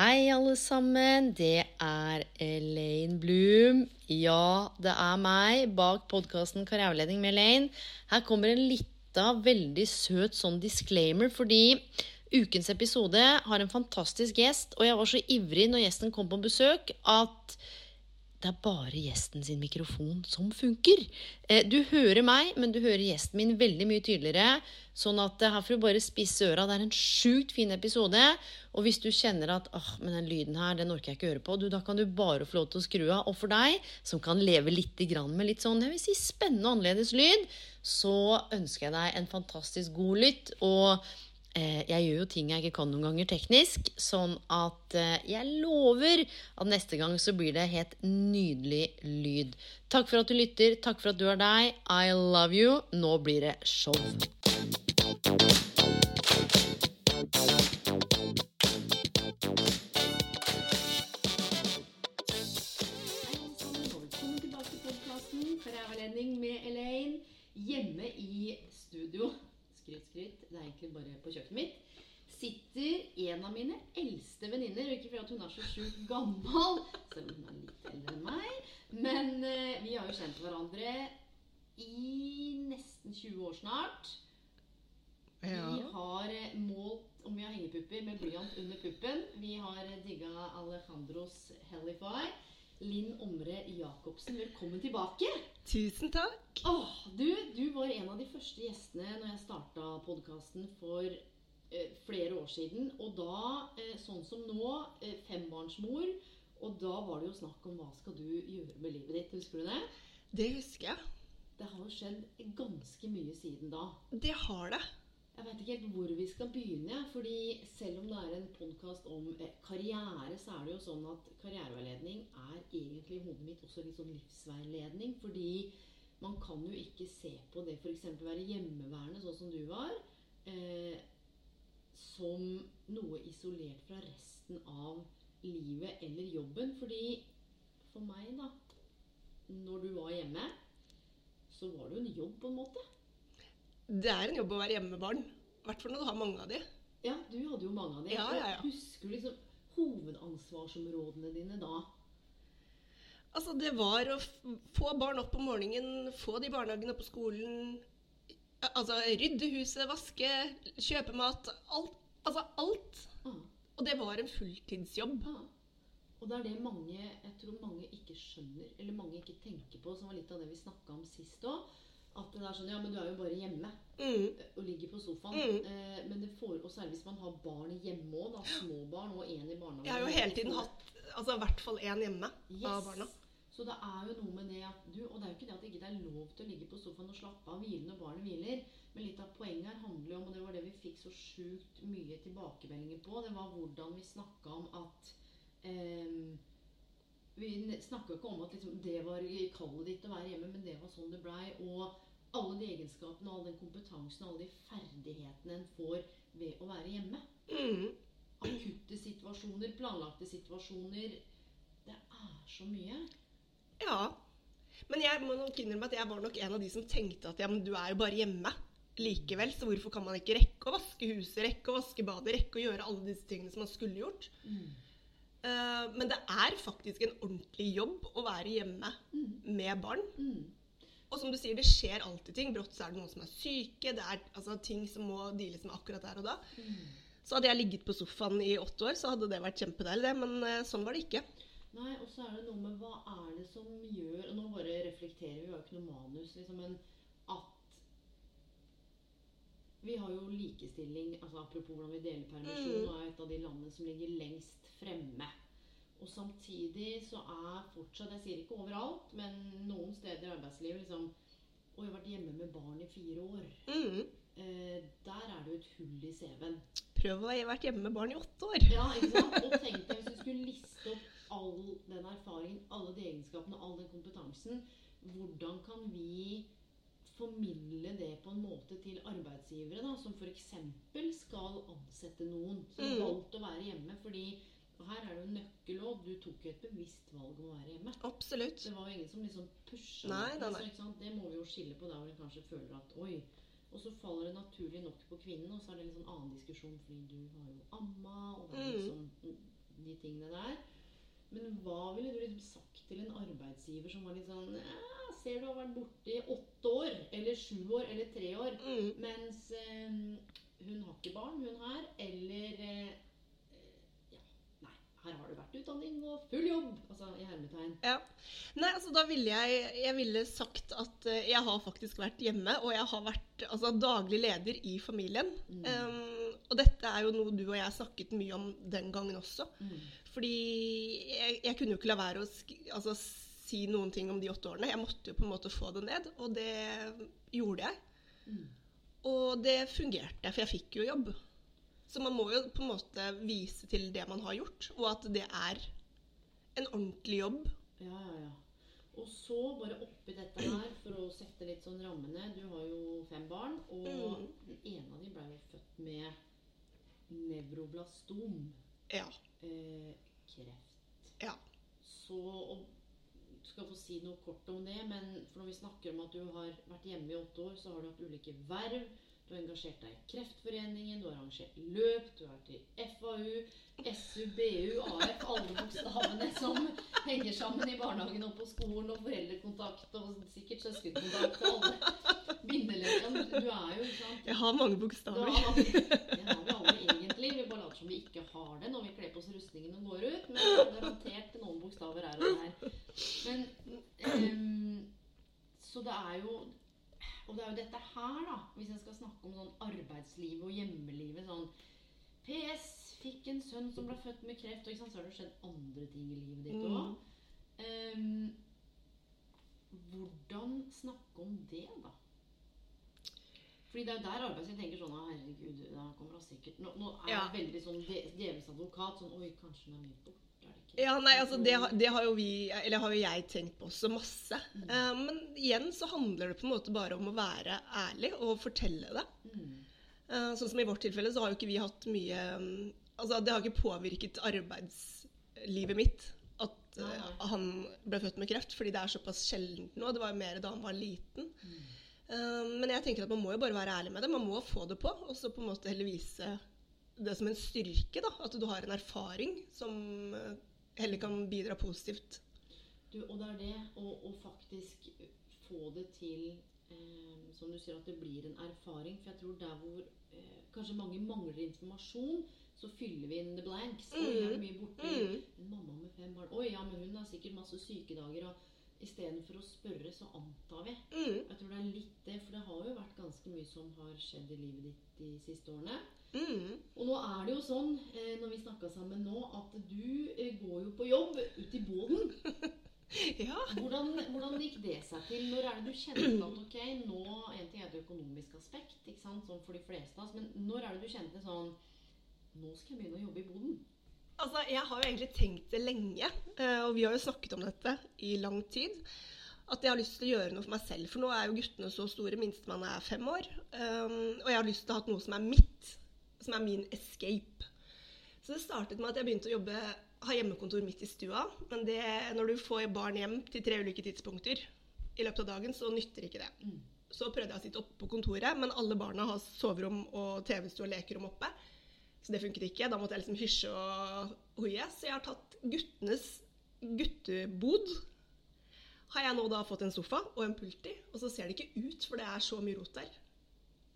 Hei, alle sammen. Det er Elaine Bloom. Ja, det er meg bak podkasten Karriereveiledning med Elaine. Her kommer en lita, veldig søt sånn disclaimer, fordi ukens episode har en fantastisk gjest, og jeg var så ivrig når gjesten kom på besøk, at det er bare gjesten sin mikrofon som funker. Eh, du hører meg, men du hører gjesten min veldig mye tydeligere. Sånn at her får du bare spisse øra. Det er en sjukt fin episode. Og hvis du kjenner at åh, men den lyden her, den orker jeg ikke høre på, du, da kan du bare få lov til å skru av. Og for deg som kan leve litt med litt sånn jeg vil si, spennende og annerledes lyd, så ønsker jeg deg en fantastisk god lytt. Eh, jeg gjør jo ting jeg ikke kan noen ganger teknisk, sånn at eh, jeg lover at neste gang så blir det helt nydelig lyd. Takk for at du lytter, takk for at du er deg. I love you. Nå blir det show. Velkommen tilbake til podkasten Karriereveiledning med Elaine. Hjemme i studio skryt, skryt. Det er egentlig bare på kjøkkenet mitt. Sitter en av mine eldste venninner. Og ikke fordi hun er så sjukt gammel, selv om hun er litt eldre enn meg. Men uh, vi har jo kjent hverandre i nesten 20 år snart. Ja. Vi har eh, målt om vi har hengepupper med blyant under puppen. Vi har eh, digga Alejandros Helify. Linn Omre Jacobsen, velkommen tilbake. Tusen takk. Åh, du, du, var en av de første gjestene når jeg starta podkasten for eh, flere år siden. Og da, eh, sånn som nå, eh, fembarnsmor. Og da var det jo snakk om hva skal du gjøre med livet ditt. Husker du det? Det husker jeg. Det har jo skjedd ganske mye siden da. Det har det. Jeg vet ikke helt hvor vi skal begynne. fordi selv om det er en podkast om eh, karriere, så er det jo sånn at karriereveiledning er egentlig i hodet mitt også litt sånn livsveiledning. Fordi man kan jo ikke se på det f.eks. være hjemmeværende, sånn som du var, eh, som noe isolert fra resten av livet eller jobben. Fordi for meg, da, når du var hjemme, så var det jo en jobb, på en måte. Det er en jobb å være hjemmebarn. I hvert fall når du har mange av de. Ja, du hadde jo mange av de. Ja, ja, ja. Husker du liksom hovedansvarsområdene dine da? Altså, det var å få barn opp om morgenen, få de barnehagene på skolen. Altså rydde huset, vaske, kjøpe mat. Alt. Altså alt. Ah. Og det var en fulltidsjobb. Ah. Og det er det mange, jeg tror mange ikke skjønner, eller mange ikke tenker på, som var litt av det vi snakka om sist òg at det er sånn Ja, men du er jo bare hjemme mm. og ligger på sofaen. Mm. Eh, men det får, og særlig hvis man har barn hjemme òg, små barn og én i barnehagen. Jeg har jo hele tiden hatt altså, i hvert fall én hjemme yes. av barna. Så det er jo noe med det at du Og det er jo ikke det at det ikke er lov til å ligge på sofaen og slappe av hvile når barnet hviler. Men litt av poenget her handler jo om, og det var det vi fikk så sjukt mye tilbakemeldinger på, det var hvordan vi snakka om at eh, vi snakka ikke om at liksom, det var kallet ditt å være hjemme, men det var sånn det blei. Og alle de egenskapene, all den kompetansen, alle de ferdighetene en får ved å være hjemme. Mm. Akutte situasjoner, planlagte situasjoner. Det er så mye. Ja. Men jeg må nok innrømme at jeg var nok en av de som tenkte at ja, men du er jo bare hjemme likevel, så hvorfor kan man ikke rekke å vaske huset, rekke å vaske badet, rekke å gjøre alle disse tingene som man skulle gjort? Mm. Uh, men det er faktisk en ordentlig jobb å være hjemme mm. med barn. Mm. Og som du sier, det skjer alltid ting. Brått så er det noen som er syke. Det er altså, ting som må deales med akkurat der og da. Mm. Så hadde jeg ligget på sofaen i åtte år, så hadde det vært kjempedeilig, det. Men uh, sånn var det ikke. Nei, og så er det noe med hva er det som gjør Og nå bare reflekterer vi, vi har jo ikke noe manus, liksom, men at vi har jo likestilling altså Apropos hvordan vi deler permisjon, mm. og er et av de landene som ligger lengst fremme. Og samtidig så er fortsatt Jeg sier ikke overalt, men noen steder i arbeidslivet liksom Og jeg har vært hjemme med barn i fire år. Mm. Eh, der er det jo et hull i CV-en. prøv å ha vært hjemme med barn i åtte år. Ja, ikke sant? Og tenk deg hvis du skulle liste opp all den erfaringen, alle de egenskapene, all den kompetansen. Hvordan kan vi formidle det på en måte til arbeidsgivere da, som f.eks. skal ansette noen som har Mm. valgt å være hjemme? fordi her er det jo nøkkelråd. Du tok jo et bevisst valg om å være hjemme. Absolutt. Det var jo ingen som liksom pusha Nei, nei, nei. så. Det må vi jo skille på der hvor en kanskje føler at oi. Og så faller det naturlig nok på kvinnen, og så er det en sånn annen diskusjon fordi du har jo amma, og det er Mm. liksom de tingene der. Men hva ville du liksom sagt til en arbeidsgiver som var litt sånn ja, Ser du har vært borte i åtte år, eller sju år, eller tre år, Mm. mens eh, hun har ikke barn, hun her, eller eh, Ja, nei, her har du vært utdanning og full jobb, altså i hermetegn. Ja. Nei, altså da ville jeg Jeg ville sagt at eh, jeg har faktisk vært hjemme, og jeg har vært altså, daglig leder i familien. Mm. Um, og dette er jo noe du og jeg snakket mye om den gangen også. Mm. Fordi jeg, jeg kunne jo ikke la være å altså, si noen ting om de åtte årene. Jeg måtte jo på en måte få det ned, og det gjorde jeg. Mm. Og det fungerte, for jeg fikk jo jobb. Så man må jo på en måte vise til det man har gjort, og at det er en ordentlig jobb. Ja, ja, ja. Og så bare oppi dette her, for å sette litt sånn rammene Du har jo fem barn, og Mm. den ene av dem ble jo født med nevroblastom. Ja. Eh, kreft. Ja. Så og, Du skal få si noe kort om det, men for når vi snakker om at du har vært hjemme i åtte år, så har du hatt ulike verv. Du har engasjert deg i Kreftforeningen, du har arrangert løp, du har vært i FAU, SU, BU, AF, alle bokstavene som henger sammen i barnehagen og på skolen, og foreldrekontakt og sikkert søskenkontakt og alle bindeledene. Du er jo, ikke sant Jeg har mange bokstaver. Du har vi alle Later som vi ikke har det når vi kler på oss rustningen og går ut. Men det er garantert noen bokstaver her og der. Men um, Så det er jo Og det er jo dette her, da, hvis jeg skal snakke om sånn arbeidslivet og hjemmelivet sånn PS fikk en sønn som ble født med kreft, og ikke sant, så har det skjedd andre ting i livet ditt Mm. Um, hvordan snakke om det, da? Fordi det er der arbeidsgiver tenker sånn «Å, Herregud, da kommer han sikkert Nå, nå er Ja. jeg veldig sånn dje- djevelens advokat. Sånn Oi, kanskje hun er mye borte. Det? Ja, nei, altså det, det har jo vi, eller har jo jeg tenkt på også masse. Eh, men igjen så handler det på en måte bare om å være ærlig og fortelle det. Mm. Eh, sånn som i vårt tilfelle så har jo ikke vi hatt mye mm, Altså det har ikke påvirket arbeidslivet mitt at nei. han ble født med kreft, fordi det er såpass sjeldent nå. Det var jo mer da han var liten. Mm. Eh, men jeg tenker at man må jo bare være ærlig med det. Man må få det på, og så på en måte heller vise det som en styrke. da, At du har en erfaring som eh, heller kan bidra positivt. Du, og det er det å, faktisk få det til eh, Som du sier, at det blir en erfaring. For jeg tror der hvor eh, kanskje mange mangler informasjon, så fyller vi inn the blanks. Oi, er det mye borte? Mm. En mamma med fem barn. Oi, ja, men hun har sikkert masse sykedager. Og istedenfor å spørre, så antar vi. Mm. Jeg tror det er litt det, for det har jo vært ganske mye som har skjedd i livet ditt de siste årene. Mm. Og nå er det jo sånn, eh, når vi snakka sammen nå, at du eh, går jo på jobb ut i båten. Ja. Hvordan, hvordan gikk det seg til? Når er det du kjente at ok, nå En ting er det økonomisk aspekt, ikke sant, sånn for de fleste av oss, men når er det du kjente sånn Nå skal jeg begynne å jobbe i boden. Altså, Jeg har jo egentlig tenkt det lenge, eh, og vi har jo snakket om dette i lang tid. At jeg har lyst til å gjøre noe for meg selv. For nå er jo guttene så store. Minstemann er fem år. Um, og jeg har lyst til å ha noe som er mitt. Som er min escape. Så det startet med at jeg begynte å jobbe, ha hjemmekontor midt i stua. Men det, når du får barn hjem til tre ulike tidspunkter i løpet av dagen, så nytter ikke det. Mm. Så prøvde jeg å sitte oppe på kontoret, men alle barna har soverom og TV-stue og lekerom oppe. Så det funket ikke. Da måtte jeg liksom hysje og hoie. Så jeg har tatt guttenes guttebod. Har jeg nå da fått en sofa og en pult i, og så ser det ikke ut, for det er så mye rot der.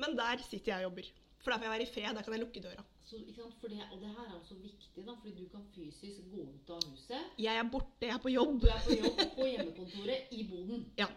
Men der sitter jeg og jobber. For der får jeg være i fred. Der kan jeg lukke døra. Så, ikke sant? For det, og det her er også viktig, da, fordi du kan fysisk gå ut av huset. Jeg er borte, jeg er på jobb. Du er på jobb på hjemmekontoret i boden. Ja.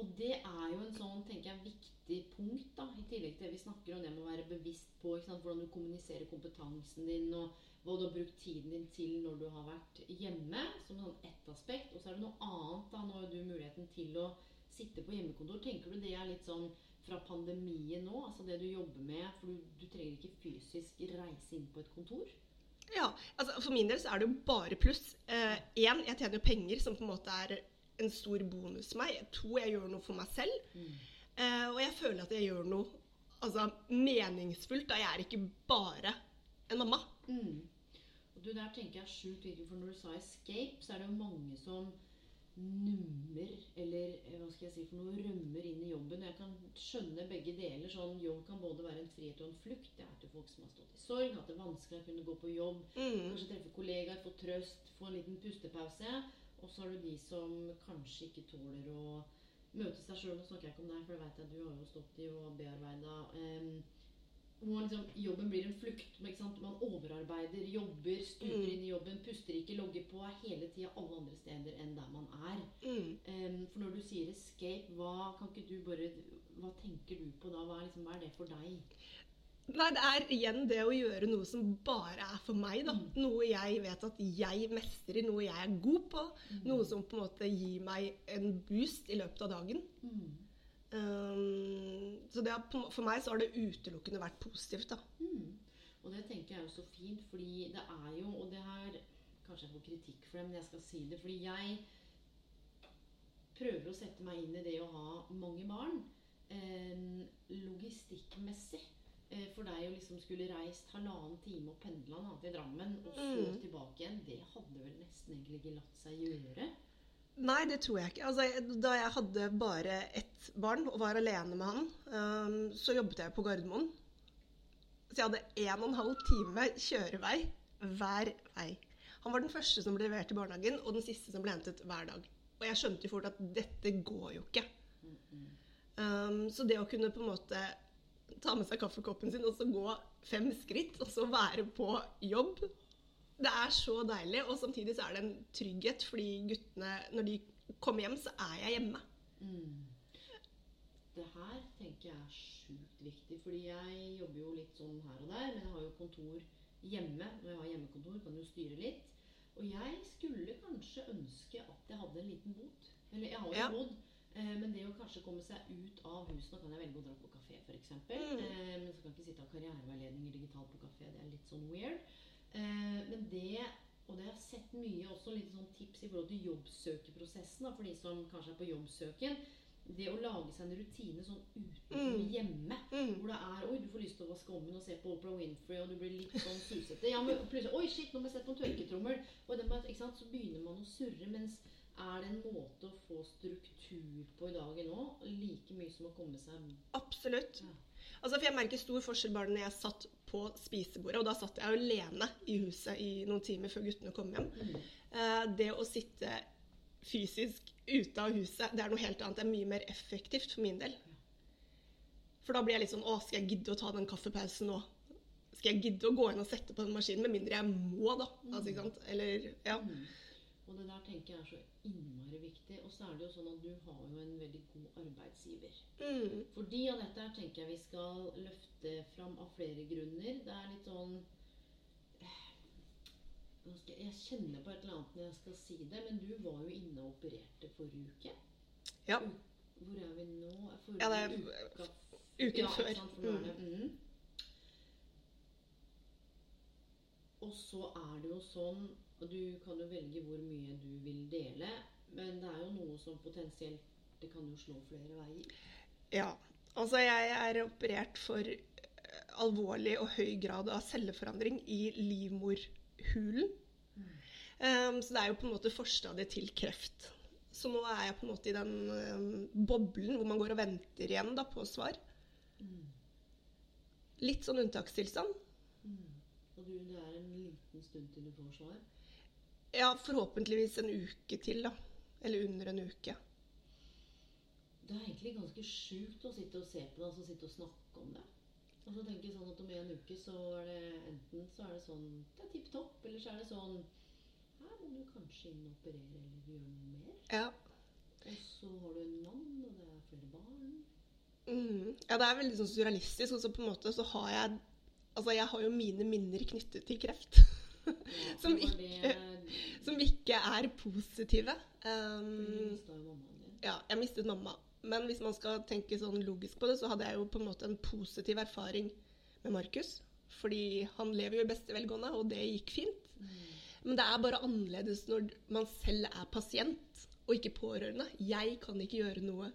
Og det er jo en sånn, tenker jeg, viktig punkt, da, i tillegg til det vi snakker om det med å være bevisst på sant, hvordan du kommuniserer kompetansen din, og hva du har brukt tiden din til når du har vært hjemme, som sånn ett aspekt. Og så er det noe annet, da, nå har du muligheten til å sitte på hjemmekontor. Tenker du det er litt sånn fra pandemien nå? Altså det du jobber med, for du, du trenger ikke fysisk reise inn på et kontor? Ja, altså For min del så er det jo bare pluss. Én, eh, jeg tjener jo penger, som på en måte er en stor bonus for meg. To, jeg gjør noe for meg selv. Mm. Eh, og jeg føler at jeg gjør noe altså, meningsfullt. Da jeg er ikke bare en mamma. Mm. Og du, Der tenker jeg sjukt viktig, for når du sa 'escape', så er det jo mange som nummer, eller eh, hva skal jeg si for noe, rømmer inn i jobben. Jeg kan skjønne begge deler. sånn Jobb kan både være en frihet og en flukt. Det er til folk som har stått i sorg, hatt det vanskelig å kunne gå på jobb, Mm. kanskje treffe kollegaer, få trøst, få en liten pustepause. Og så har du de som kanskje ikke tåler å møte seg sjøl. Nå snakker jeg ikke om deg, for det vet jeg du har jo stått i og bearbeida. Um, hvor liksom, jobben blir en flukt. Ikke sant? Man overarbeider, jobber, stuper Mm. inn i jobben, puster ikke, logger på, er hele tida alle andre steder enn der man er. Mm. Em, for når du sier escape, hva kan ikke du bare Hva tenker du på da? Hva er, liksom, hva er det for deg? Nei, det er igjen det å gjøre noe som bare er for meg. da. Mm. Noe jeg vet at jeg mestrer, noe jeg er god på. Noe som på en måte gir meg en boost i løpet av dagen. Mm. Um, så det har, for meg så har det utelukkende vært positivt. da. Mm. Og det tenker jeg er jo så fint, fordi det er jo Og det her Kanskje jeg får kritikk for det, men jeg skal si det. Fordi jeg prøver å sette meg inn i det å ha mange barn. Eh, logistikkmessig. Eh, for deg å liksom skulle reist halvannen time og pendla til Drammen, og så Mm. tilbake igjen, det hadde vel nesten egentlig ikke latt seg gjøre. Nei, det tror jeg ikke. Altså, da jeg hadde bare ett barn og var alene med han, um, så jobbet jeg på Gardermoen. Så jeg hadde en og en halv time kjørevei hver vei. Han var den første som ble levert i barnehagen, og den siste som ble hentet hver dag. Og jeg skjønte jo fort at dette går jo ikke. Um, så det å kunne på en måte ta med seg kaffekoppen sin og så gå fem skritt, og så være på jobb det er så deilig, og samtidig så er det en trygghet, fordi guttene, når de kommer hjem, så er jeg hjemme. Mm. Det her tenker jeg er sjukt viktig, fordi jeg jobber jo litt sånn her og der, men jeg har jo kontor hjemme. Når jeg har hjemmekontor, kan jo styre litt. Og jeg skulle kanskje ønske at jeg hadde en liten bod. Eller jeg har jo Ja. bodd, eh, men det å kanskje komme seg ut av huset Nå kan jeg velge å dra på kafé, f.eks. Mm. Eh, men så kan jeg ikke sitte av karriereveiledninger digitalt på kafé. Det er litt sånn weird. Eh, men det og det har jeg sett mye også, litt sånn tips i forhold til jobbsøkeprosessen. Da, for de som kanskje er på jobbsøken. Det å lage seg en rutine sånn utenfor Mm. hjemme. Mm. Hvor det er Oi, du får lyst til å vaske ommen og se på Oprah Winfrey, og du blir litt sånn susete. Ja, men plutselig Oi, shit, nå må jeg sette på en tørketrommel. Og den, ikke sant? Så begynner man å surre. Mens er det en måte å få struktur på i dagen nå, Like mye som å komme seg Absolutt. Ja. Altså, for jeg merker stor forskjell bare når jeg satt på spisebordet, og da satt jeg alene i huset i noen timer før guttene kom hjem. Mm. Eh, det å sitte fysisk ute av huset, det er noe helt annet. Det er mye mer effektivt for min del. For da blir jeg litt sånn Å, skal jeg gidde å ta den kaffepausen nå? Skal jeg gidde å gå inn og sette på den maskinen? Med mindre jeg må, da. Altså, ikke sant? Eller, ja. Mm. Og det der tenker jeg er så innmari viktig. Og så er det jo sånn at du har jo en veldig god arbeidsgiver. Mm. Fordi av dette her tenker jeg vi skal løfte fram av flere grunner. Det er litt sånn eh, Jeg kjenner på et eller annet når jeg skal si det, men du var jo inne og opererte forrige uke. Ja. Hvor er vi nå? Forrige Ja, det er uka Uken ja, før. Sant, for nå er det, mm. Og så er det jo sånn og Du kan jo velge hvor mye du vil dele, men det er jo noe som potensielt Det kan jo slå flere veier. Ja. Altså, jeg er operert for eh, alvorlig og høy grad av celleforandring i livmorhulen. Um, så det er jo på en måte forstadiet til kreft. Så nå er jeg på en måte i den um, boblen hvor man går og venter igjen da, på svar. Litt sånn unntakstilstand. Og du, det er en liten stund til du får svar. Ja, forhåpentligvis en uke til, da. Eller under en uke. Det er egentlig ganske sjukt å sitte og se på det, altså sitte og snakke om det. Og så tenker jeg sånn at om en uke så er det enten så er det sånn Det er tipp topp, eller så er det sånn Her må du kanskje inn og operere eller gjøre noe mer. Ja. Og så har du en mann, og det er flere barn. Mm. ja, det er veldig sånn surrealistisk. Og så på en måte så har jeg Altså, jeg har jo mine minner knyttet til kreft. Som ikke- som ikke er positive. Um, ja, jeg mistet mamma Men hvis man skal tenke sånn logisk på det, så hadde jeg jo på en måte en positiv erfaring med Markus. Fordi han lever jo i beste velgående, og det gikk fint. Men det er bare annerledes når man selv er pasient og ikke pårørende. Jeg kan ikke gjøre noe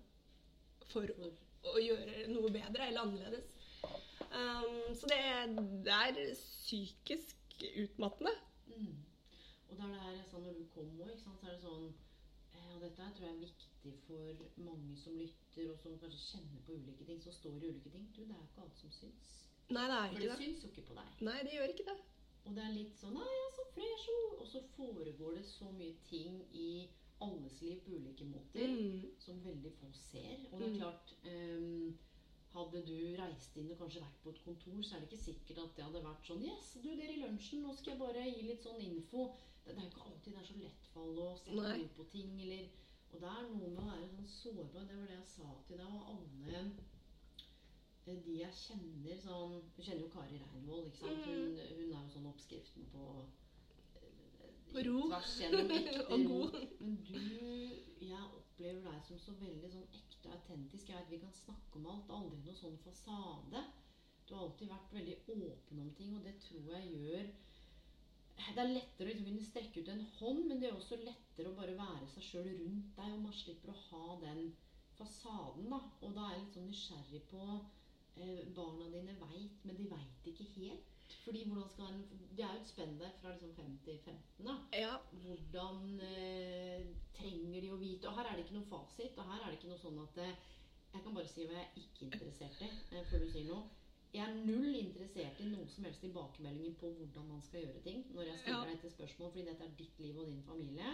for å gjøre noe bedre eller annerledes. Um, så det, det er psykisk utmattende. Mm. Og da er det sånn når du kom òg, så er det sånn ja, Og dette tror jeg er viktig for mange som lytter, og som kanskje kjenner på ulike ting, som står i ulike ting. Du, det er ikke alt som syns. Nei, det er For ikke det For det. syns jo ikke på deg. Nei, det gjør ikke det. Og det er litt sånn Nei, jeg er så fresh, og- så foregår det så mye ting i alles liv på ulike måter Mm. som veldig få ser. Og det er Mm. klart ehm, Hadde du reist inn og kanskje vært på et kontor, så er det ikke sikkert at det hadde vært sånn Yes, du, dere i lunsjen, nå skal jeg bare gi litt sånn info. Det, det er jo ikke alltid det er så lettfall å sette Nei. på ting, eller Og det er noe med å være sånn sårbar. Det var det jeg sa til deg, og alle eh, de jeg kjenner sånn Du kjenner jo Kari Reinvold, ikke sant? Mm. Hun, hun er jo sånn oppskriften på eh, På ro. Tvers gjennom ekte Og ro. god. Men du Jeg opplever deg som så veldig sånn ekte og autentisk. er at vi kan snakke om alt. Aldri noe sånn fasade. Du har alltid vært veldig åpen om ting, og det tror jeg gjør det er lettere å liksom kunne strekke ut en hånd, men det er også lettere å bare være seg sjøl rundt deg, og man slipper å ha den fasaden, da. Og da er jeg litt sånn nysgjerrig på eh, Barna dine veit, men de veit ikke helt. Fordi hvordan skal en Det er jo et spenn der fra liksom 5 til 15, da. Ja. Hvordan eh, trenger de å vite Og her er det ikke noe fasit. Og her er det ikke noe sånn at eh, Jeg kan bare si hva jeg er ikke interessert i eh, før du sier noe. Jeg er null interessert i noe som helst tilbakemeldinger på hvordan man skal gjøre ting. Når jeg stiller Ja. deg til spørsmål, fordi dette er ditt liv og din familie.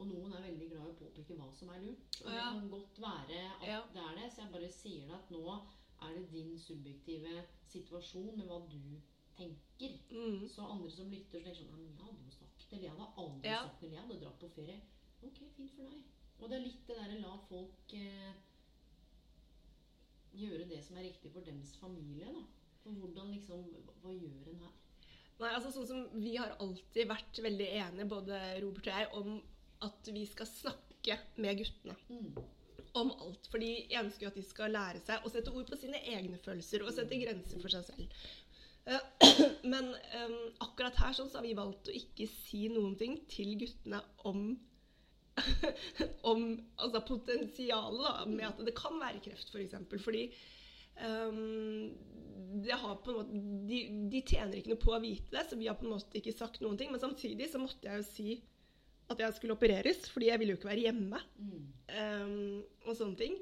Og noen er veldig glad i å påpeke hva som er lurt. Og det kan godt være at Ja. det er det. Så jeg bare sier deg at nå er det din subjektive situasjon med hva du tenker. Mm. Så andre som lytter, så tenker sånn Nei, jeg hadde jo sagt Eller jeg hadde aldri Ja. sagt Eller jeg hadde dratt på ferie. Ok, fint for deg. Og det er litt det derre la folk eh, gjøre det som er riktig for dems familie, da. For hvordan liksom Hva, hva gjør en her? Nei, altså sånn som Vi har alltid vært veldig enige, både Robert og jeg, om at vi skal snakke med guttene Mm. om alt. Fordi jeg ønsker jo at de skal lære seg å sette ord på sine egne følelser og sette grenser for seg selv. Eh, Men um, akkurat her sånn, så har vi valgt å ikke si noen ting til guttene om om altså potensialet da, med at det kan være kreft, f.eks. For eksempel. fordi um, måte, de, de tjener ikke noe på å vite det, så vi har på en måte ikke sagt noen ting. Men samtidig så måtte jeg jo si at jeg skulle opereres, fordi jeg ville jo ikke være hjemme. Mm. ehm, og sånne ting.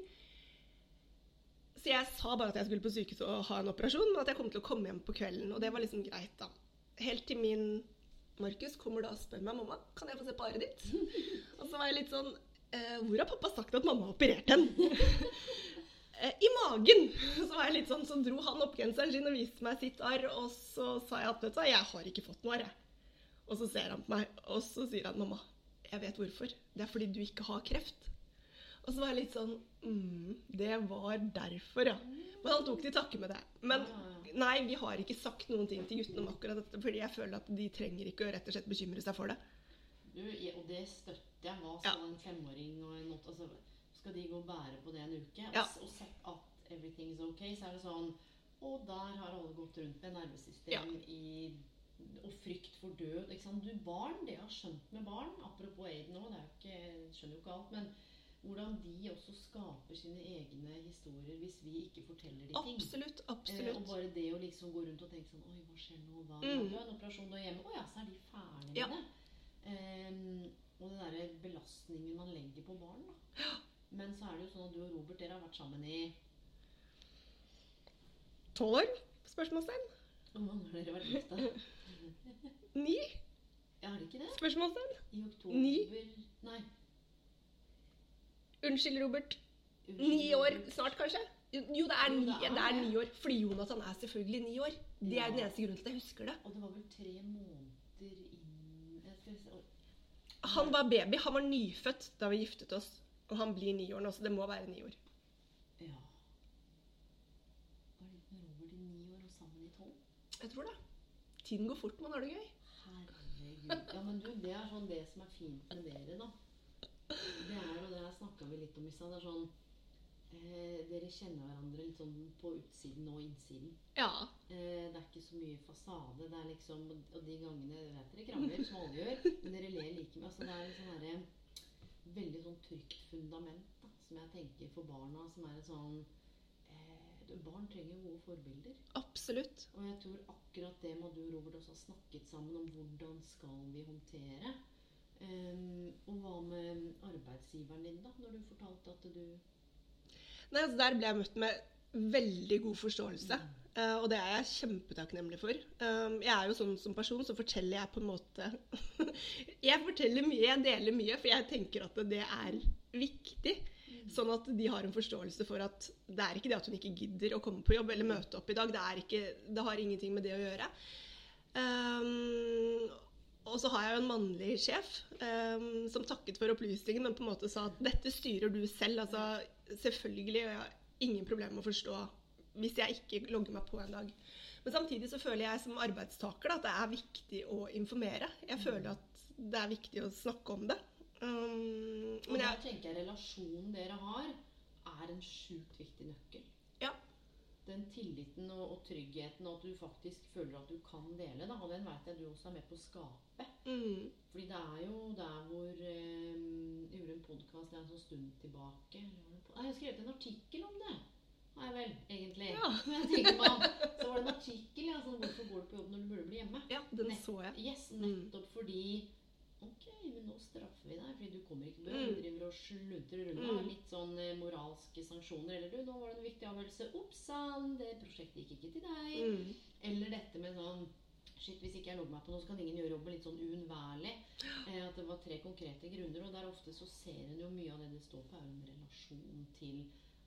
Så jeg sa bare at jeg skulle på sykehuset og ha en operasjon, men at jeg kom til å komme hjem på kvelden. Og det var liksom greit, da. Helt til min Markus kommer da og spør meg mamma, kan jeg få se på arret ditt. Og så var jeg litt sånn eh, Hvor har pappa sagt at mamma har operert den? Eh, I magen! Så var jeg litt sånn, så dro han opp genseren sin og viste meg sitt arr, og så sa jeg at vet du jeg har ikke fått noe arr. Og så ser han på meg, og så sier han mamma, jeg vet hvorfor. Det er fordi du ikke har kreft. Og så var jeg litt sånn mm, Det var derfor, ja. Men han tok til takke med det. Men Ja, ja, nei, vi har ikke sagt noen ting til guttene om akkurat dette, fordi jeg føler at de trenger ikke å rett og slett bekymre seg for det. Du, og det støtter jeg. Hva Ja. skal en femåring og en åtte altså, Skal de gå og bære på det en uke? Ja. Og, og sett at everything is ok, så er det sånn Og der har alle gått rundt med nervesystem Ja. i og frykt for død. Ikke sant? Du barn, det jeg har skjønt med barn Apropos aid nå, det er jo ikke, skjønner jo ikke alt. Men hvordan de også skaper sine egne historier hvis vi ikke forteller de ting. Absolutt. Eh, og bare det å liksom gå rundt og tenke sånn Oi, hva skjer nå? Hva? Mm. Du har en operasjon, du er hjemme. Å ja, så er de ferdige med Ja. det. Eh, og den derre belastningen man legger på barn, da. Men så er det jo sånn at du og Robert, dere har vært sammen i Tolv år? Spørsmålstegn. Hvor mange har dere vært gifte? Ni? Ja, er det ikke det? Spørsmålstegn. I oktober Ni. Nei. Unnskyld, Robert. Ni år snart, kanskje? Jo, det er ni, det er ni år. Fordi Jonathan er selvfølgelig ni år. Det er den eneste grunnen til at jeg husker det. Og det var vel tre måneder inn. Han var baby. Han var nyfødt da vi giftet oss. Og han blir ni år nå, så det må være ni år. Ja. Var det med Robert i ni år og sammen i tolv? Jeg tror det. Tiden går fort, man har det gøy. Herregud. Ja, men du, det er sånn det som er fint med dere, da. Det er, og det her snakka vi litt om i stad, det er sånn eh, dere kjenner hverandre litt sånn på utsiden og innsiden. Ja. Eh, det er ikke så mye fasade. Det er liksom, Og de gangene vet dere krangler, som alle gjør, men dere ler like mye. Altså, det er en sånn herre veldig sånn trygt fundament da, som jeg tenker for barna, som er en sånn eh, Barn trenger gode forbilder. Absolutt. Og jeg tror akkurat det må du Robert også har snakket sammen om hvordan skal vi håndtere. Um, og hva med arbeidsgiveren din, da, når du fortalte at du Nei, altså Der ble jeg møtt med veldig god forståelse. eh, og det er jeg kjempetakknemlig for. Um, jeg er jo sånn som person, så forteller jeg på en måte Jeg forteller mye, jeg deler mye, for jeg tenker at det er viktig. Sånn at de har en forståelse for at det er ikke det at hun ikke gidder å komme på jobb eller møte opp i dag. Det, er ikke, det har ingenting med det å gjøre. Um, og så har jeg jo en mannlig sjef um, som takket for opplysningen, men på en måte sa at dette styrer du selv. Altså selvfølgelig, og jeg har ingen problemer med å forstå hvis jeg ikke logger meg på en dag. Men samtidig så føler jeg som arbeidstaker da, at det er viktig å informere. Jeg føler at det er viktig å snakke om det. Um, Og men jeg, tenker jeg relasjonen dere har, er en sjukt viktig nøkkel. Den tilliten og, og tryggheten, og at du faktisk føler at du kan dele. Da. Og den veit jeg du også er med på å skape. mm, Fordi det er jo der hvor eh, Jeg gjorde en podkast en sånn stund tilbake. Nei, Jeg har skrevet en artikkel om det. Har jeg vel, egentlig. Ja. Men jeg tenker på, så var det en artikkel ja, sånn, 'Hvorfor går du på jobb når du burde bli hjemme?' ja, den Nett- så jeg. Yes, nettopp fordi Ok, men nå straffer vi deg, fordi du kommer ikke med. Mm. Du driver og sluntrer unna. Mm. Litt sånn eh, moralske sanksjoner. Eller du, nå var det en viktig avgjørelse. Ops sann, det prosjektet gikk ikke til deg. Mm, Eller dette med sånn Shit, hvis ikke jeg logger meg på nå, så kan ingen gjøre jobben litt sånn uunnværlig. Eh, at det var tre konkrete grunner. Og der ofte så ser en jo mye av det det står på, er en relasjon til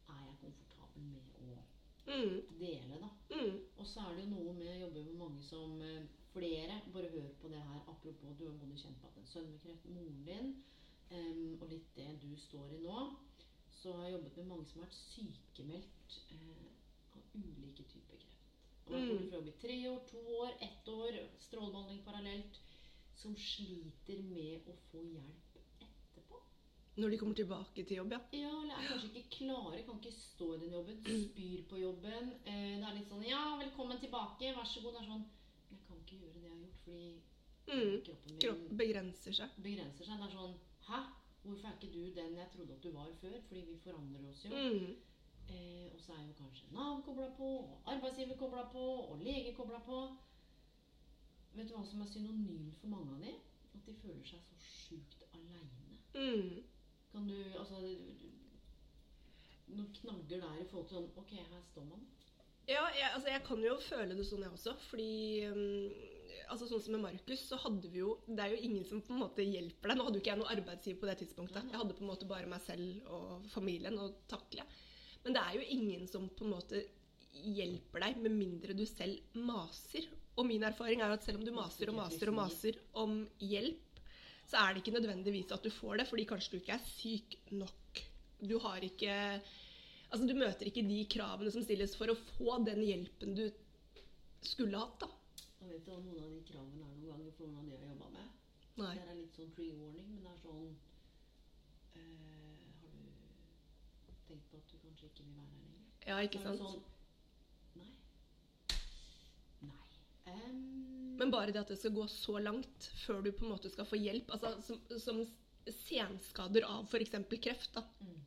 Er jeg komfortabel med å mm, dele, da? mm, Og så er det jo noe med å jobbe med mange som eh, flere. Bare hør på det her. Apropos, du har både kjent på at en sønn med kreft, moren din, um, og litt det du står i nå. Så har jeg jobbet med mange som har vært sykemeldt uh, av ulike typer kreft. Og vært borte fra jobb i tre år, to år, ett år, strålebehandling parallelt. Som sliter med å få hjelp. Når de kommer tilbake til jobb, ja. Ja, eller er kanskje ikke klare, kan ikke stå i den jobben, spyr på jobben. Eh, det er litt sånn Ja, velkommen tilbake, vær så god. Det er sånn Jeg kan ikke gjøre det jeg har gjort, fordi Mm. kroppen min Kropp begrenser seg. begrenser seg. Det er sånn Hæ? Hvorfor er ikke du den jeg trodde at du var før? Fordi vi forandrer oss jo. Mm. Eh, og så er jo kanskje Nav kobla på, og arbeidsgiver kobla på, og lege kobla på. Vet du hva som er synonymt for mange av de? At de føler seg så sjukt aleine. Mm. Kan du Altså Noen knagger der i forhold til sånn Ok, her står man. Ja, jeg, altså jeg kan jo føle det sånn, jeg også. Fordi um, altså Sånn som med Markus, så hadde vi jo Det er jo ingen som på en måte hjelper deg. Nå hadde jo ikke jeg noe arbeidsgiver på det tidspunktet. Jeg hadde på en måte bare meg selv og familien å takle. Men det er jo ingen som på en måte hjelper deg med mindre du selv maser. Og min erfaring er at selv om du maser og maser og maser om hjelp, så er det ikke nødvendigvis at du får det, fordi kanskje du ikke er syk nok. Du har ikke Altså, du møter ikke de kravene som stilles for å få den hjelpen du skulle hatt, da. Jeg vet du om noen av de kravene er noen ganger for noen av de jeg har jobba med? Nei. Det er litt sånn pre-warning, men det er sånn øh, Har du tenkt på at du kanskje ikke vil være her lenger? Ja, ikke sant? Sånn, nei. Men bare det at det skal gå så langt før du på en måte skal få hjelp, altså som, som senskader av f.eks. kreft, da. Mm.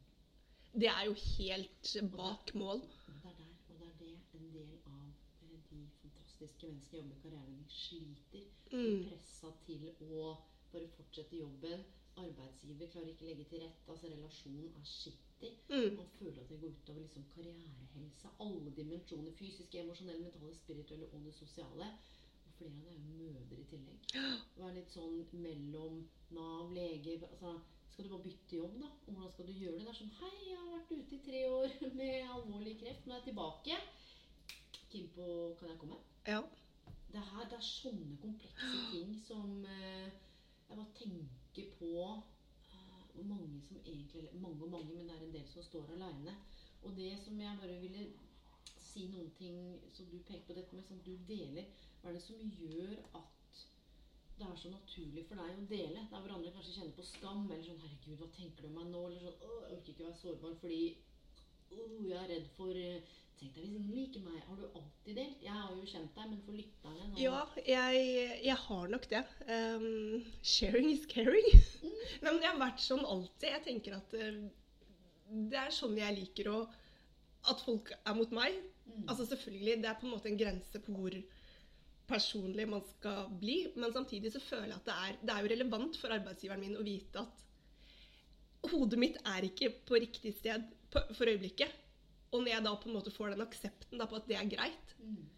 Det er jo helt bak mål. Det er der, og det er det en del av eh, de fantastiske menneskene som jobber i karrieren sliter. Mm. Pressa til å bare fortsette jobben. Arbeidsgiver klarer ikke å legge til rette. altså Relasjonen er skittig. Mm. Man føler at det går utover liksom karrierehelse. Alle dimensjoner. Fysiske, emosjonelle, mentale, spirituelle og det sosiale. Og flere av dem er jo mødre i tillegg. Er litt sånn mellom Nav, lege altså, Skal du bare bytte jobb, da? Og hvordan skal du gjøre det? Det er sånn Hei, jeg har vært ute i tre år med alvorlig kreft. Nå er jeg tilbake. Kim på Kan jeg komme? Ja. Det, her, det er sånne komplekse ting som eh, jeg bare tenker på mange som egentlig Mange og mange, men det er en del som står aleine. Og det som jeg bare ville si noen ting som du peker på dette med, som du deler Hva er det som gjør at det er så naturlig for deg å dele? Der hvor andre kanskje kjenner på skam, eller sånn 'Herregud, hva tenker du om meg nå?' Eller sånn 'Å, jeg orker ikke å være sårbar fordi å, jeg er redd for eh, Tenk deg hvis liker meg. Har du alltid delt? Jeg har jo kjent deg, men for lytterne nå Ja, jeg, jeg har nok det. Um, sharing is caring. Nei, men det har vært sånn alltid. Jeg tenker at uh, det er sånn jeg liker å At folk er mot meg. Mm. Altså selvfølgelig, Det er på en måte en grense på hvor personlig man skal bli. Men samtidig så føler jeg at det er, det er jo relevant for arbeidsgiveren min å vite at hodet mitt er ikke på riktig sted for øyeblikket. Og når jeg da på en måte får den aksepten da på at det er greit, Mm.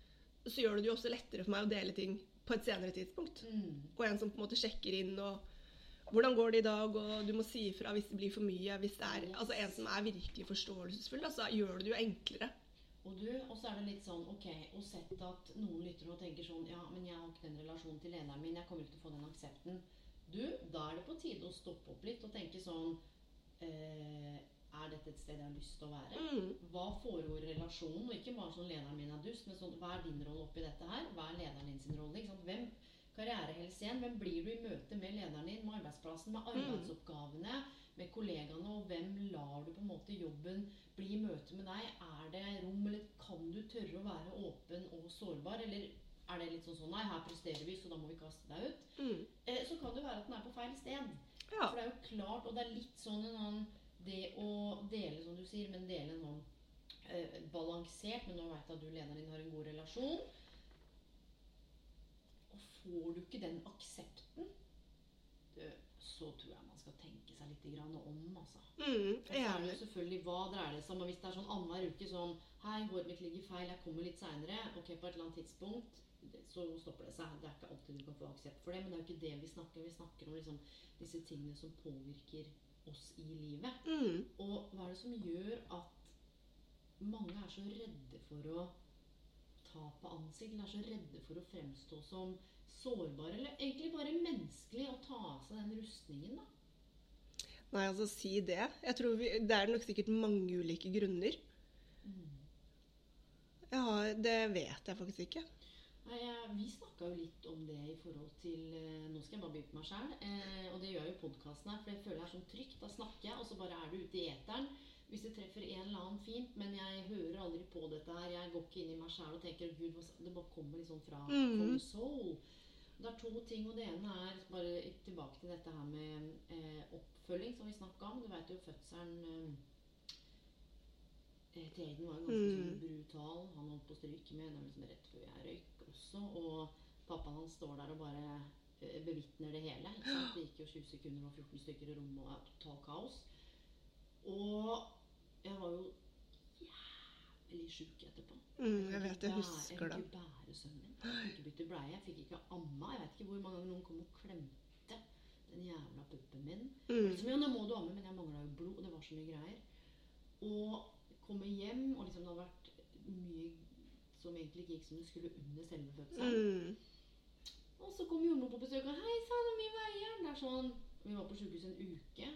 så gjør det det jo også lettere for meg å dele ting på et senere tidspunkt. Mm. Og en som på en måte sjekker inn og hvordan går det i dag, og du må si ifra hvis det blir for mye. hvis det er, altså En som er virkelig forståelsesfull, da, så gjør det det jo enklere. Og du, og så er det litt sånn, ok, og sett at noen lytter og tenker sånn, ja, men jeg har ikke den relasjonen til lederen min, jeg kommer ikke til å få den aksepten. Du, da er det på tide å stoppe opp litt og tenke sånn, eh, er dette et sted jeg har lyst til å være? Mm. Hva foregår i relasjonen? Og ikke bare sånn lederen min er dust, men sånn, hva er din rolle oppi dette her? Hva er lederen din sin rolle? Hvem, karrierehelse igjen, hvem blir du i møte med lederen din, med arbeidsplassen, med arbeidsoppgavene, med kollegaene, og hvem lar du på en måte jobben bli i møte med deg? Er det rom, eller kan du tørre å være åpen og sårbar, eller er det litt sånn sånn, nei, her presterer vi, så da må vi kaste deg ut? Mm. Eh, så kan det være at den er på feil sted. Ja. For det er jo klart, og det er litt sånn en sånn Det å dele, som du sier, men dele sånn eh, balansert Men nå veit jeg at du lederen din har en god relasjon. Og får du ikke den aksepten, så tror jeg man skal tenke seg litt grann om, altså. Mm. Og er det selvfølgelig hva dreier det seg om. Hvis det er sånn annenhver uke sånn Hei, håret mitt ligger feil, jeg kommer litt seinere. Ok, på et eller annet tidspunkt. Så stopper det seg. Det er ikke alltid du kan få aksept for det, men det er jo ikke det vi snakker. Vi snakker om liksom disse tingene som påvirker oss i livet. Mm. Og hva er det som gjør at mange er så redde for å ta på ansikt, er så redde for å fremstå som sårbare, eller egentlig bare menneskelig å ta av seg den rustningen, da? Nei, altså si det. Jeg tror vi, Det er nok sikkert mange ulike grunner. Mm. Ja, det vet jeg faktisk ikke. Nei, Vi snakka jo litt om det i forhold til eh, Nå skal jeg bare begynne på meg sjøl. Eh, og det gjør jo podkasten her, for jeg føler det er sånn trygt. Da snakker jeg, og så bare er du ute i eteren. Hvis du treffer en eller annen fint, men jeg hører aldri på dette her. Jeg går ikke inn i meg sjæl og tenker Gud, det bare kommer liksom fra mm. soul. Det er to ting, og det ene er bare tilbake til dette her med eh, oppfølging, som vi snakka om. Du veit jo fødselen eh, til Aiden var jo ganske Mm. brutal. Han holdt på å stryke med. Det var liksom rett før jeg røyk også. Og pappaen hans står der og bare eh, bevitner det hele. Det gikk jo 20 sekunder og 14 stykker i rommet og totalt kaos. Og jeg var jo jævlig sjuk etterpå. Mm, jeg vet, jeg husker det. Jeg fikk ikke bære sønnen min. Jeg fikk ikke bytte bleie. Jeg fikk ikke amma. Jeg vet ikke hvor mange ganger noen kom og klemte den jævla puppen min. Mm. Liksom, ja, nå må du amme, men jeg mangla jo blod. og Det var så mye greier. Og komme hjem, og liksom det hadde vært mye som egentlig gikk som det skulle under selve fødselen. Mm. Og så kom jordmor på besøk og Hei sann, hvor mye veier? Det er sånn Vi var på sykehus en uke,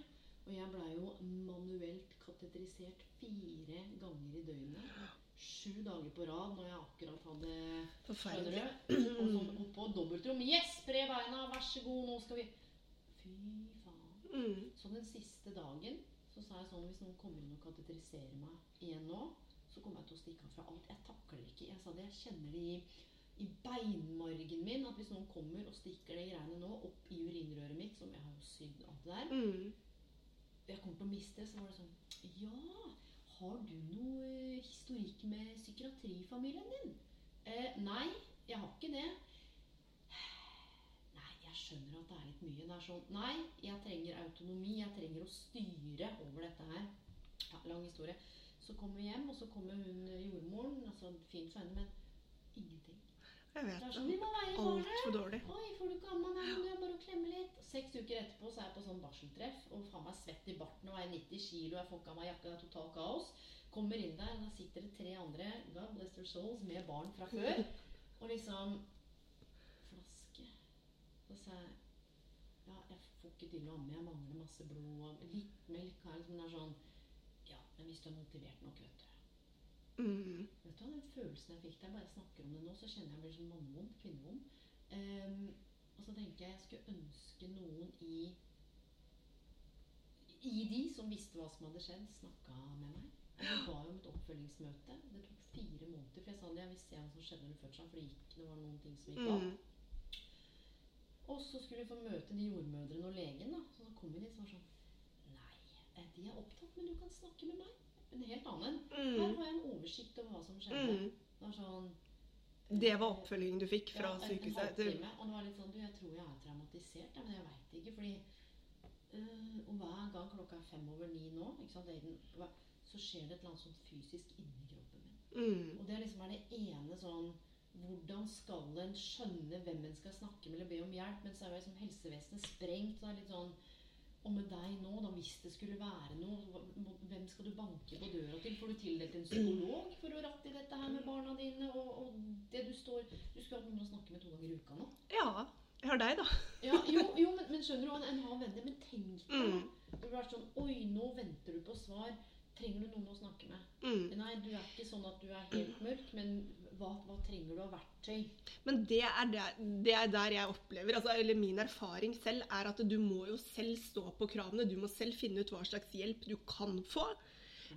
og jeg blei jo manuelt kateterisert fire ganger i døgnet. Sju dager på rad når jeg akkurat hadde Forferdelig. Og, så og på dobbeltrom. Yes, spre beina, vær så god, nå skal vi Fy faen. Mm. Så den siste dagen så sa jeg sånn Hvis noen kommer inn og kateteriserer meg igjen nå, så kommer jeg til å stikke av fra alt. Jeg takler det ikke. Jeg sa det, jeg kjenner det i, i beinmargen min at hvis noen kommer og stikker de greiene nå opp i urinrøret mitt, som jeg har jo sydd alt det der Mm. Jeg kommer til å miste, det. så var det sånn Ja, har du noe eh, historikk med psykiatrifamilien din? Eh, nei, jeg har ikke det. Nei, jeg skjønner at det er litt mye. Det er sånn Nei, jeg trenger autonomi. Jeg trenger å styre over dette her. Ja, lang historie. Så kommer vi hjem, og så kommer hun eh, jordmoren. Altså fint for henne, men ingenting. Jeg Det vet er sånn Vi må veie. Altfor dårlig. Oi, får du ikke amma? nå? det er bare å klemme litt. Seks uker etterpå så er jeg på sånn barseltreff og faen meg svett i barten og veier 90 kilo. Jeg får ikke av meg jakka, det er totalt kaos. Kommer inn der, og da sitter det tre andre God bless their souls, med barn fra før. Og liksom Flaske. Så sa jeg Ja, jeg får ikke til å amme, jeg mangler masse blod og litt melk her. Men det er sånn men hvis du er motivert nok, vet du. Mm. Vet du Den følelsen jeg fikk jeg bare snakker om det nå, så kjenner jeg meg som mannvond, kvinnevond. Um, og så tenker jeg jeg skulle ønske noen i i de som visste hva som hadde skjedd, snakka med meg. Jeg ba om et oppfølgingsmøte. Det tok fire måneder. For jeg sa det, jeg visste hva som skjedde under fødselen, for det gikk, det var noen ting som gikk av. Mm. Og så skulle vi få møte de jordmødrene og legen. da. Så kom vi dit og var sånn de er opptatt, men du kan snakke med meg. En helt annen. Her Mm. har jeg en oversikt over hva som skjedde. Mm. Det var sånn Det var oppfølgingen du fikk fra ja, sykehuset? til- Og det var litt sånn Du, jeg tror jeg er traumatisert, ja, men jeg veit ikke. Fordi øh, Og hver gang klokka er fem over ni nå, sant, Aiden, så skjer det et eller annet sånn fysisk inni kroppen min. Mm. Og det liksom er det ene sånn Hvordan skal en skjønne hvem en skal snakke med eller be om hjelp? Men så er jo liksom helsevesenet sprengt. Det er litt sånn Og med deg nå, da, hvis det skulle være noe, hvem skal du banke på døra til? Får du tildelt en psykolog for å ratte i dette her med barna dine? Og, og det du står Du skulle hatt noen å snakke med to ganger i uka nå. Ja. Jeg har deg, da. Ja, jo, jo men, men skjønner du, en, en har venner. Men tenk deg. Mm. du blir vært sånn Oi, nå venter du på svar. Trenger du noen å snakke med? Mm. Nei, du er ikke sånn at du er helt mørk, men hva, hva trenger du av verktøy? Men det er der, det er der jeg opplever, altså, eller min erfaring selv, er at du må jo selv stå på kravene. Du må selv finne ut hva slags hjelp du kan få.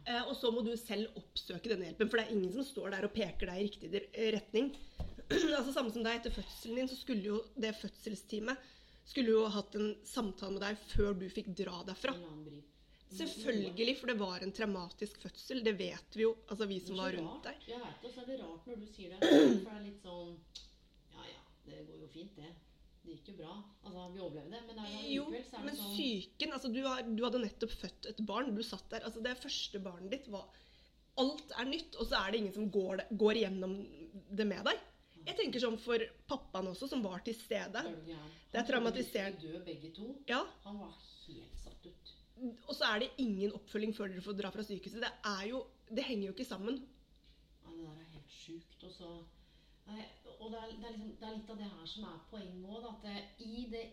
Eh, og så må du selv oppsøke denne hjelpen, for det er ingen som står der og peker deg i riktig retning. altså Samme som deg etter fødselen din, så skulle jo det fødselsteamet skulle jo hatt en samtale med deg før du fikk dra derfra. Selvfølgelig, for det var en traumatisk fødsel. Det vet vi jo, altså vi som var rundt deg. Jeg vet det, så er det rart når du sier det. For det er litt sånn Ja ja, det går jo fint, det. Det gikk jo bra. Altså, vi overlevde, men det er jo Jo, allikevel så er men det sånn psyken altså du, har, du hadde nettopp født et barn. Du satt der. altså Det første barnet ditt var Alt er nytt, og så er det ingen som går, går gjennom det med deg. Jeg tenker sånn for pappaen også, som var til stede. Det er traumatiserende. de traumatisert. dø begge to. Ja, Han var helt. Og så er det ingen oppfølging før dere får dra fra sykehuset. Det er jo, det henger jo ikke sammen. Ja, det der er helt sjukt. Og så Nei, Og det er, det, er liksom, det er litt av det her som er poenget òg. At det, i det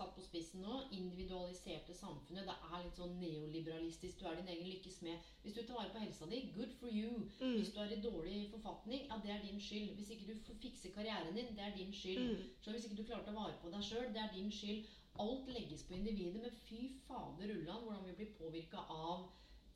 satt på spissen nå, individualiserte samfunnet, det er litt sånn neoliberalistisk. Du er din egen lykkes med. Hvis du tar vare på helsa di, good for you. Mm. Hvis du er i dårlig forfatning, ja, det er din skyld. Hvis ikke du fikser karrieren din, det er din skyld. Mm. Så hvis ikke du klarer å vare på deg sjøl, det er din skyld. Alt legges på individet, men fy fader ulland hvordan vi blir påvirka av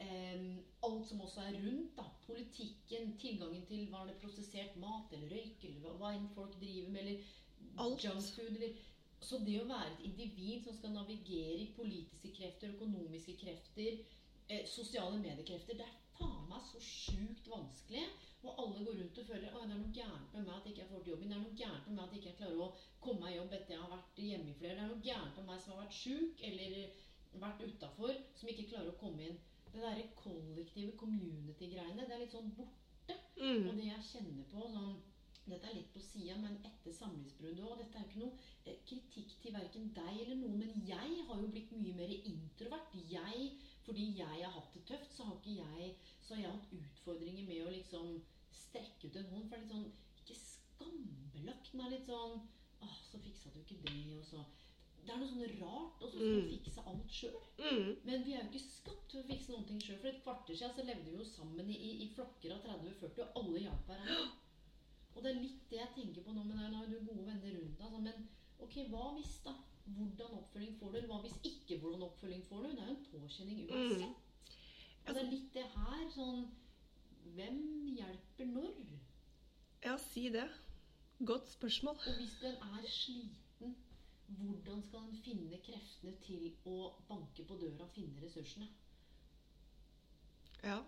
eh, alt som også er rundt. da, Politikken, tilgangen til var det prosessert mat eller røyk, eller hva, enn folk driver med, eller Alt. junkfood. eller... Så det å være et individ som skal navigere i politiske krefter, økonomiske krefter, eh, sosiale mediekrefter, det er faen meg så sjukt vanskelig. Og alle går rundt og føler at det er noe gærent med meg at jeg ikke har fått jobben. Det er noe gærent med meg at jeg ikke klarer å komme meg i jobb etter jeg har vært hjemme i flere. Det er noe gærent med meg som har vært sjuk eller vært utafor, som ikke klarer å komme inn. Det derre kollektive community-greiene, det er litt sånn borte. Mm. Og det jeg kjenner på sånn Dette er litt på sida, men etter samlivsbruddet òg Dette er jo ikke noe eh, kritikk til verken deg eller noen, men jeg har jo blitt mye mer introvert. Jeg, fordi jeg har hatt det tøft, så har ikke jeg Så har jeg hatt utfordringer med å liksom strekke ut en hånd. For det er litt sånn Ikke skambelagt, men litt sånn Å, så fiksa du ikke det, og så Det er noe sånn rart, og så skal Mm. fikse alt sjøl. Mm. Men vi er jo ikke skapt til å fikse noen ting sjøl. For et kvarter siden så levde vi jo sammen i, i, flokker av 30-40, og alle hjalp hverandre. Og det er litt det jeg tenker på nå, men nå har du gode venner rundt deg. Altså, men ok, hva hvis, da? Hvordan oppfølging får du? Eller hva hvis ikke hvordan oppfølging får du? Det er jo en påkjenning uansett. Og det er litt det her sånn Hvem hjelper når? Ja, si det. Godt spørsmål. Og hvis den er sliten, hvordan skal den finne kreftene til å banke på døra og finne ressursene? Ja.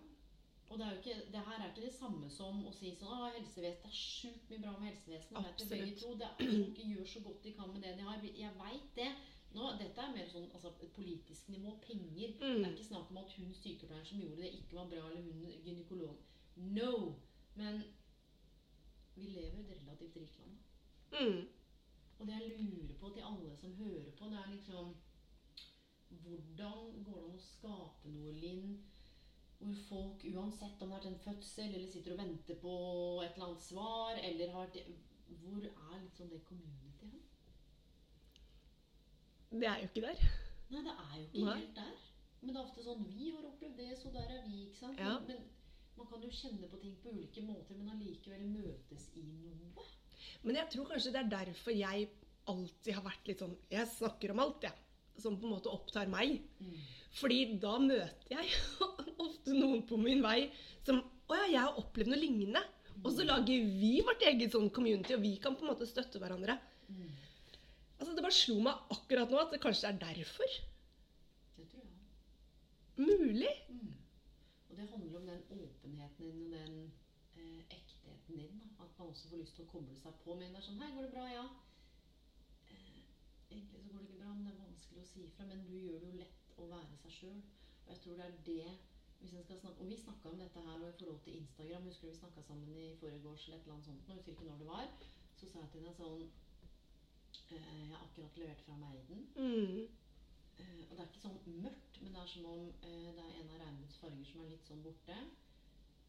Og det, er jo ikke, det her er ikke det samme som å si sånn ah, helsevesen, det er sjukt mye bra med helsevesenet. vet det, begge Absolutt. to. Det er, folk gjør så godt de kan med det de har. Jeg veit det. Nå, dette er mer sånn altså, et politisk nivå. Penger. Det er Mm. ikke snakk om at hun sykepleieren som gjorde det, ikke var bra, eller hun gynekolog. No! Men vi lever i et relativt rikt land. Mm. Og det jeg lurer på til alle som hører på, det er liksom Hvordan går det an å skape noe, Linn, hvor folk, uansett om det har vært en fødsel, eller sitter og venter på et eller annet svar, eller har vært Hvor er liksom det community hen? Det er jo ikke der. Nei, det er jo ikke Nei. helt der. Men det er ofte sånn Vi har opplevd det, så der er vi, ikke sant? Ja. Men man kan jo kjenne på ting på ulike måter, men allikevel møtes i noe. Men jeg tror kanskje det er derfor jeg alltid har vært litt sånn Jeg snakker om alt, jeg. som på en måte opptar meg. Fordi da møter jeg ofte noen på min vei som Å ja, jeg har opplevd noe lignende. Og så lager vi vårt eget sånn community, og vi kan på en måte støtte hverandre. Altså, Det bare slo meg akkurat nå at det kanskje er derfor. Det tror jeg. Mulig. Og det handler om den åpenheten din og den eh, ektheten din. Da. At man også får lyst til å koble seg på med en. Det er sånn Hei, går det bra? Ja. Eh, egentlig så går det ikke bra, men det er vanskelig å si ifra. Men du gjør det jo lett å være seg sjøl. Og jeg tror det er det hvis en skal snakke, Og vi snakka om dette her og i forhold til Instagram. Husker du vi snakka sammen i forgårs eller et eller annet sånt? Nå husker ikke når det var. Så sa jeg til henne sånn Jeg har akkurat levert fra meg Eiden. Mm. Eh, og det er ikke sånn mørkt, men det er som om eh, det er en av regnbuens farger som er litt sånn borte.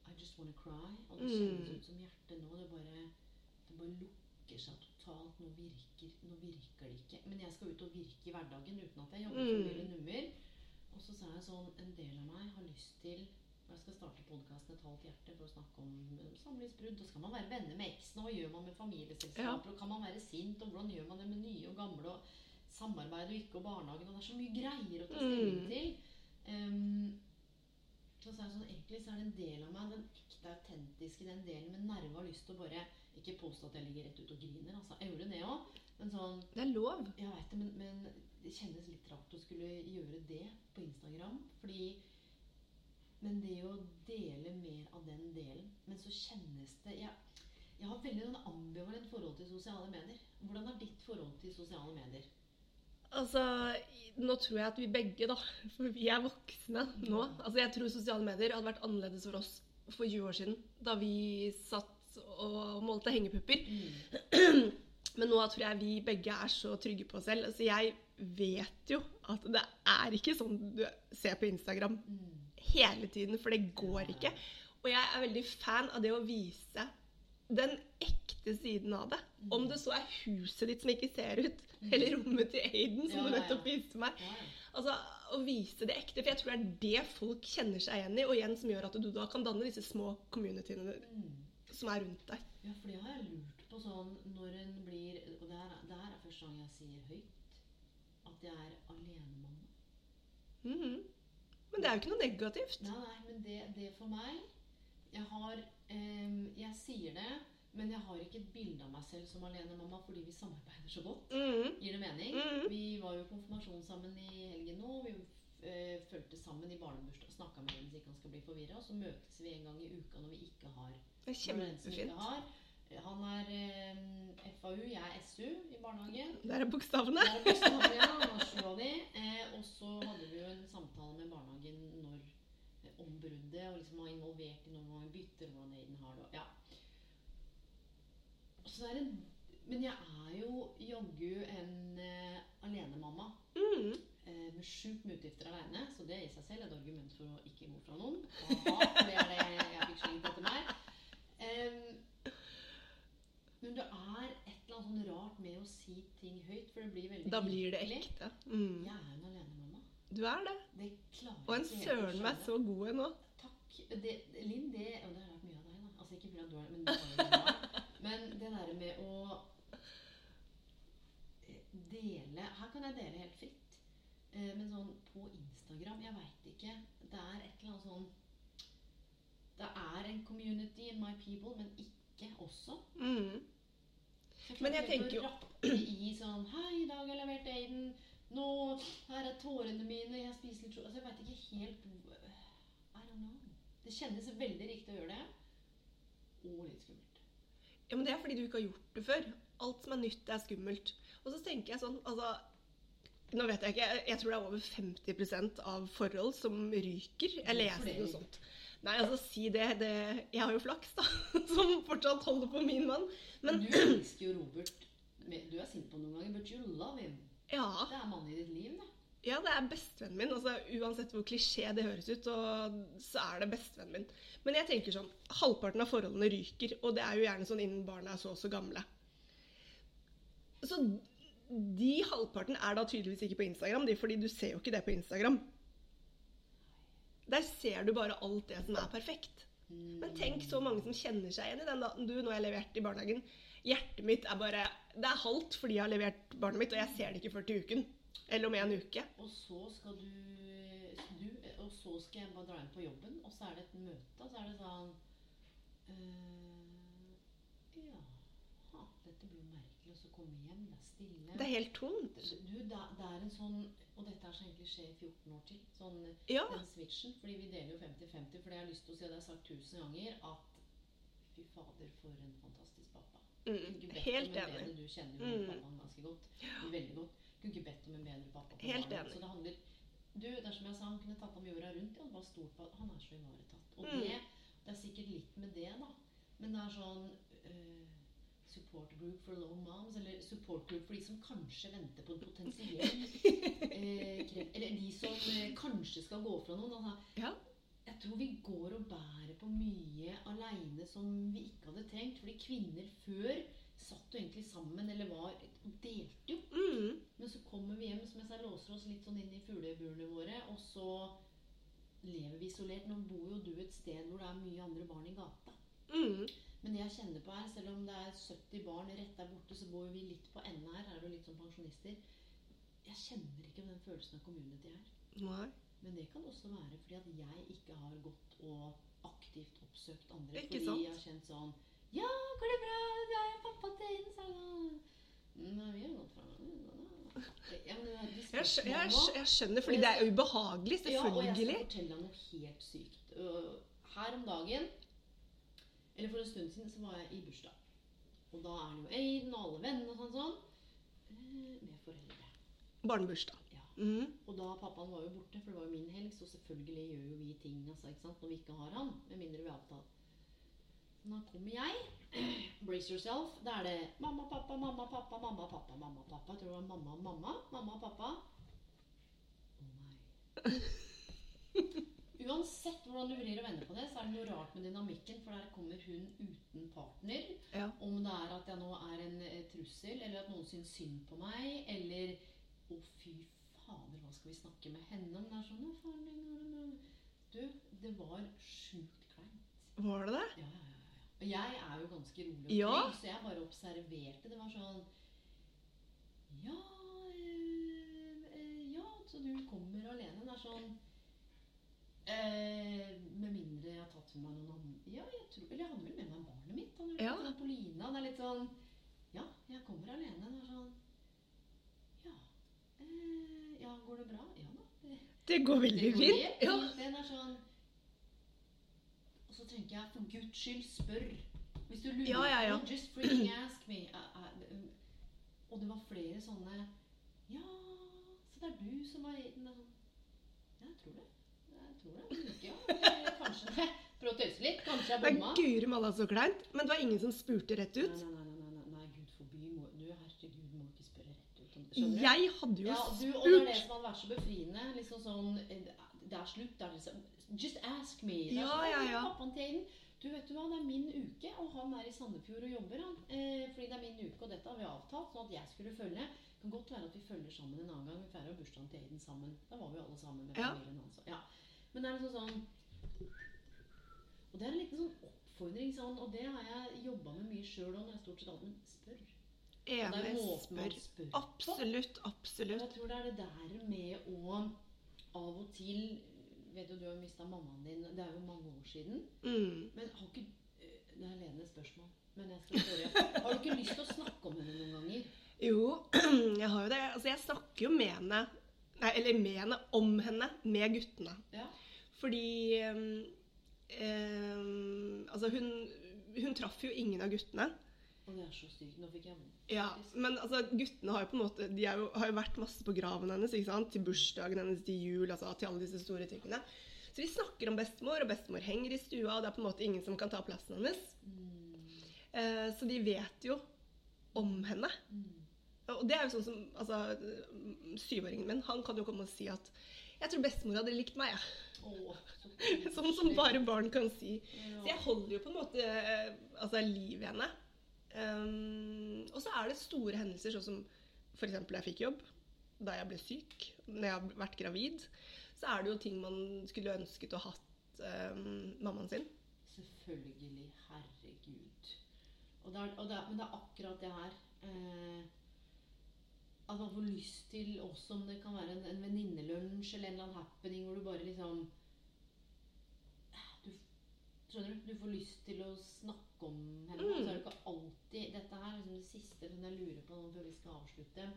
I just wanna cry. Og det kjennes ut som hjertet nå. Det bare, det bare lukker seg totalt. Nå virker, nå virker det ikke. Men jeg skal ut og virke i hverdagen uten at jeg jobber for mye nummer. Og så sa jeg sånn En del av meg har lyst til Jeg skal starte podkasten Et halvt hjerte for å snakke om eh, samlivsbrudd. Og skal man være venner med eksen, og hva gjør man med familieselskaper? Og kan man være sint, og hvordan gjør man det med nye og gamle? Og samarbeid og ikke, og barnehagen. Og det er så mye greier å ta stilling til. Um, så er det sånn, Egentlig så er det en del av meg, den ekte, autentiske, den delen med nerve og lyst til å bare Ikke påstå at jeg ligger rett ut og griner, altså. Jeg gjorde det òg. Men sånn Det er lov. Jeg vet det, men, men det kjennes litt rart å skulle gjøre det på Instagram. Fordi Men det å dele mer av den delen Men så kjennes det Jeg, jeg har veldig sånn ambivalent forhold til sosiale medier. Hvordan er ditt forhold til sosiale medier? Altså, nå tror jeg at vi begge, da, for vi er voksne nå Altså, Jeg tror sosiale medier hadde vært annerledes for oss for 20 år siden, da vi satt og målte hengepupper. Men nå tror jeg vi begge er så trygge på oss selv. Altså, jeg vet jo at det er ikke sånn du ser på Instagram hele tiden, for det går ikke. Og jeg er veldig fan av det å vise den ekte siden av det. Om det så er huset ditt som ikke ser ut, eller rommet til Aiden, som du nettopp viste meg. Altså, Å vise det ekte. For jeg tror det er det folk kjenner seg igjen i, og igjen som gjør at du da kan danne disse små communityene som er rundt deg. Ja, for det har jeg lurt på sånn når en blir Og det her, det her er første gang jeg sier høyt at jeg er alenemamma. Mhm. Men det er jo ikke noe negativt. Nei, nei, men det, det for meg Jeg har um, Jeg sier det, men jeg har ikke et bilde av meg selv som alenemamma fordi vi samarbeider så godt. Mm. Gir det mening? Mm. Vi var jo konfirmasjon sammen i helgen nå. Vi uh, fulgte sammen i barnebursdag. Snakka med dem så ikke han skal bli forvirra. Så møtes vi en gang i uka når vi ikke har Det er kjempefint. har. Han er eh, FAU, jeg er SU i barnehagen. Der er bokstavene. Der er bokstavene, ja, var av de. Eh, og så hadde vi jo en samtale med barnehagen når, eh, om bruddet, og liksom var involvert i noen ganger bytter, hvordan Aiden har det. Ja. Så det en, men jeg er jo jaggu en eh, alenemamma Mm. eh, med sjukt med utgifter aleine, så det i seg selv er et argument for å ikke gå fra noen. Aha, det er det jeg fikk slengt etter meg. Men det er et eller annet sånn rart med å si ting høyt, for det blir veldig Da blir det ekte. Mm. Jeg er en alenemamma. Du er det. Det Og en søren meg så god en nå. Takk. Det, Linn, det Og det har lært mye av deg, da. Altså ikke fordi du er men, det, men det der med å eh, dele Her kan jeg dele helt fritt. Eh, Men sånn på Instagram Jeg veit ikke. Det er et eller annet sånn Det er en community in my people, men ikke også. Mm. Men jeg tenker jo- i sånn Hei, i dag har jeg levert Aiden. Nå, her er tårene mine. Jeg spiser litt Altså, jeg veit ikke helt I don't know. Det kjennes veldig riktig å gjøre det. Og litt skummelt. Ja, men Det er fordi du ikke har gjort det før. Alt som er nytt, er skummelt. Og så tenker jeg sånn altså, Nå vet jeg ikke, jeg, tror det er over 50% av forhold som ryker. Jeg leste noe sånt. Nei, altså, si det, det Jeg har jo flaks, da, som fortsatt holder på min mann. Men du elsker jo Robert. Du er sint på ham noen ganger, but you love him. ja, Det er mannen i ditt liv, det. ja, det er bestevennen min. Altså, uansett hvor klisjé det høres ut, og, så er det bestevennen min. Men jeg tenker sånn, halvparten av forholdene ryker, og det er jo gjerne sånn innen barna er så og så gamle. Så de halvparten er da tydeligvis ikke på Instagram, fordi du ser jo ikke det på Instagram. Der ser du bare alt det som er perfekt. Men tenk så mange som kjenner seg igjen i den daten du, nå har levert i barnehagen. Hjertet mitt er bare Det er halvt fordi jeg har levert barnet mitt, og jeg ser det ikke før til uken. Eller om en uke. Og så skal du, du Og så skal jeg bare dra inn på jobben, og så er det et møte, og så er det sånn øh, Ja ha, dette blir merkelig. Og så komme hjem, det er stille. Det er helt tomt. Du, det, det er en sånn Og dette er skal egentlig skjer i 14 år til. Sånn, Ja. Den switchen. Fordi vi deler jo 50-50. Fordi jeg har lyst til å si, det har jeg sagt tusen ganger, at fy fader, for en fantastisk pappa. Mm, helt en enig. Du kjenner jo Mm. pappaen ganske godt. Veldig godt. Kunne ikke bedt om en bedre pappa. Helt enig. Så det handler Du, det er som jeg sa, han kunne tatt ham jorda rundt. Ja, han var stor på han er så ivaretatt. Og Mm. det, det er sikkert litt med det, da. Men det er sånn eh, Support group for low moms, eller support group for de som kanskje venter på en potensiell eh, kreft Eller de som eh, kanskje skal gå fra noen. Altså, Ja. jeg tror vi går og bærer på mye aleine som vi ikke hadde trengt. Fordi kvinner før satt jo egentlig sammen, eller var Delte jo. Mm. Men så kommer vi hjem, som jeg sa, låser oss litt sånn inn i fugleburene våre, og så lever vi isolert. Nå bor jo du et sted hvor det er mye andre barn i gata. Mm. Men jeg kjenner på her, selv om det er 70 barn rett der borte, så bor vi litt på enden her. Her er det litt som pensjonister. Jeg kjenner ikke den følelsen av community her. Nei. Men det kan også være fordi at jeg ikke har gått og aktivt oppsøkt andre. Ikke fordi sant? jeg har kjent sånn Ja, går det bra? Ja, jeg pappa til en sa Nei, vi har gått fra ja, Jeg, skjø- jeg, jeg skjønner, fordi det er ubehagelig, ja, og jeg skal fortelle deg noe helt sykt. Her om dagen, eller for en stund siden, så var jeg i bursdag. Og da er det jo Aiden og alle vennene og sånn sånn. eh, Med foreldre. Barnebursdag. Ja. Mm. Og da pappaen var jo borte, for det var jo min helg, så selvfølgelig gjør jo vi ting altså, når vi ikke har han. Med mindre vi har avtalt. Nå kommer jeg. Brace yourself. Da er det mamma, pappa, mamma, pappa, mamma, pappa, mamma, pappa. Jeg tror det var mamma, mamma, mamma, pappa. Å nei. Uansett hvordan du vrir og vender på det, så er det noe rart med dynamikken. For der kommer hun uten partner. Ja. Om det er at jeg nå er en eh, trussel, eller at noen syns synd på meg, eller Å, fy fader, hva skal vi snakke med henne om? Det er sånn faren din Du, det var sjukt kleint. Var det det? Ja, ja, ja, ja. Og jeg er jo ganske rolig og Ja. så jeg bare observerte. Det var sånn Ja, øh, øh, ja, så du kommer alene. Det er sånn eh, Med mindre jeg har tatt med meg noen andre Ja, jeg tror Eller jeg hadde vel med meg barnet mitt. Han Ja. napolina Det er litt sånn Ja, jeg kommer alene. Det er sånn Ja. Eh, ja, går det bra? Ja da. Det, Det går veldig fint. Ja. Den er sånn Og så tenker jeg, for guds skyld, spør. Hvis du lurer Ja, ja, ja. just freaking ask me. Eh, eh, Og det var flere sånne Ja, så det er du som har gitt den sånn Ja, jeg tror det. Jeg tror det. En uke, ja. Kanskje det. Prøv å tøyse litt. Kanskje jeg bomma. guri malla så kleint. Men det var ingen som spurte rett Nei, ut. nei, nei, nei, nei, nei, gud forby. Må, du, herregud, må ikke spørre rett ut. Skjønner du? Jeg hadde jo Ja, du, og det er det spurt. som hadde vært så befriende. Liksom sånn eh, Det er slutt. Det er liksom Just ask me. Det er Ja, sånn, ja, «Å, ja. Pappaen til Aiden. Du, vet du hva, det er min uke, og han er i Sandefjord og jobber, han. Eh, fordi det er min uke, og dette har vi avtalt, sånn at jeg skulle følge. Det kan godt være at vi følger sammen en annen gang. Vi feirer bursdagen til Aiden sammen. Da var vi alle sammen med familien hans. Ja. Men det er liksom sånn Og det er en liten sånn oppfordring, sånn, og det har jeg jobba med mye sjøl òg, når jeg stort sett alltid spør. Enig. Spør. spør. Absolutt, absolutt. Jeg tror det er det der med å av og til Vet du, du har jo mista mammaen din. Det er jo mange år siden. Mm. Men har ikke eh, Det er ledende spørsmål. Men jeg skal spørre. Har du ikke lyst til å snakke om henne noen ganger? Jo, jeg har jo det. Altså, jeg snakker jo med henne Nei, eller med henne om henne med guttene. Ja. Fordi ehm, Altså, hun, hun traff jo ingen av guttene. Og det er så styrt, Nå fikk jeg. Ja, men altså, guttene har jo på en måte De jo, har jo vært masse på graven hennes. ikke sant? Til bursdagen hennes, til jul, altså til alle disse store tingene. Så vi snakker om bestemor, og bestemor henger i stua, og det er på en måte ingen som kan ta plassen hennes. Mm. Eh, så de vet jo om henne. Mm. Og det er jo sånn som altså, Syvåringen min han kan jo komme og si at 'Jeg tror bestemor hadde likt meg', jeg. Ja. så Sånn som bare barn kan si. Ja. Så jeg holder jo på en måte eh, altså, liv i henne. Um, og så er det store hendelser, sånn som f.eks. jeg fikk jobb da jeg ble syk, når jeg har vært gravid. Så er det jo ting man skulle ønsket å hatt um, mammaen sin. Selvfølgelig. Herregud. Og det er, og det er, men det er akkurat det her. Eh, At man får lyst til også om det kan være en, en venninnelunsj eller en eller annen happening hvor du bare liksom du, Skjønner du? Du får lyst til å snakke om henne. Mm. Så er det ikke alltid Dette her er liksom det siste som jeg lurer på nå før vi skal avslutte.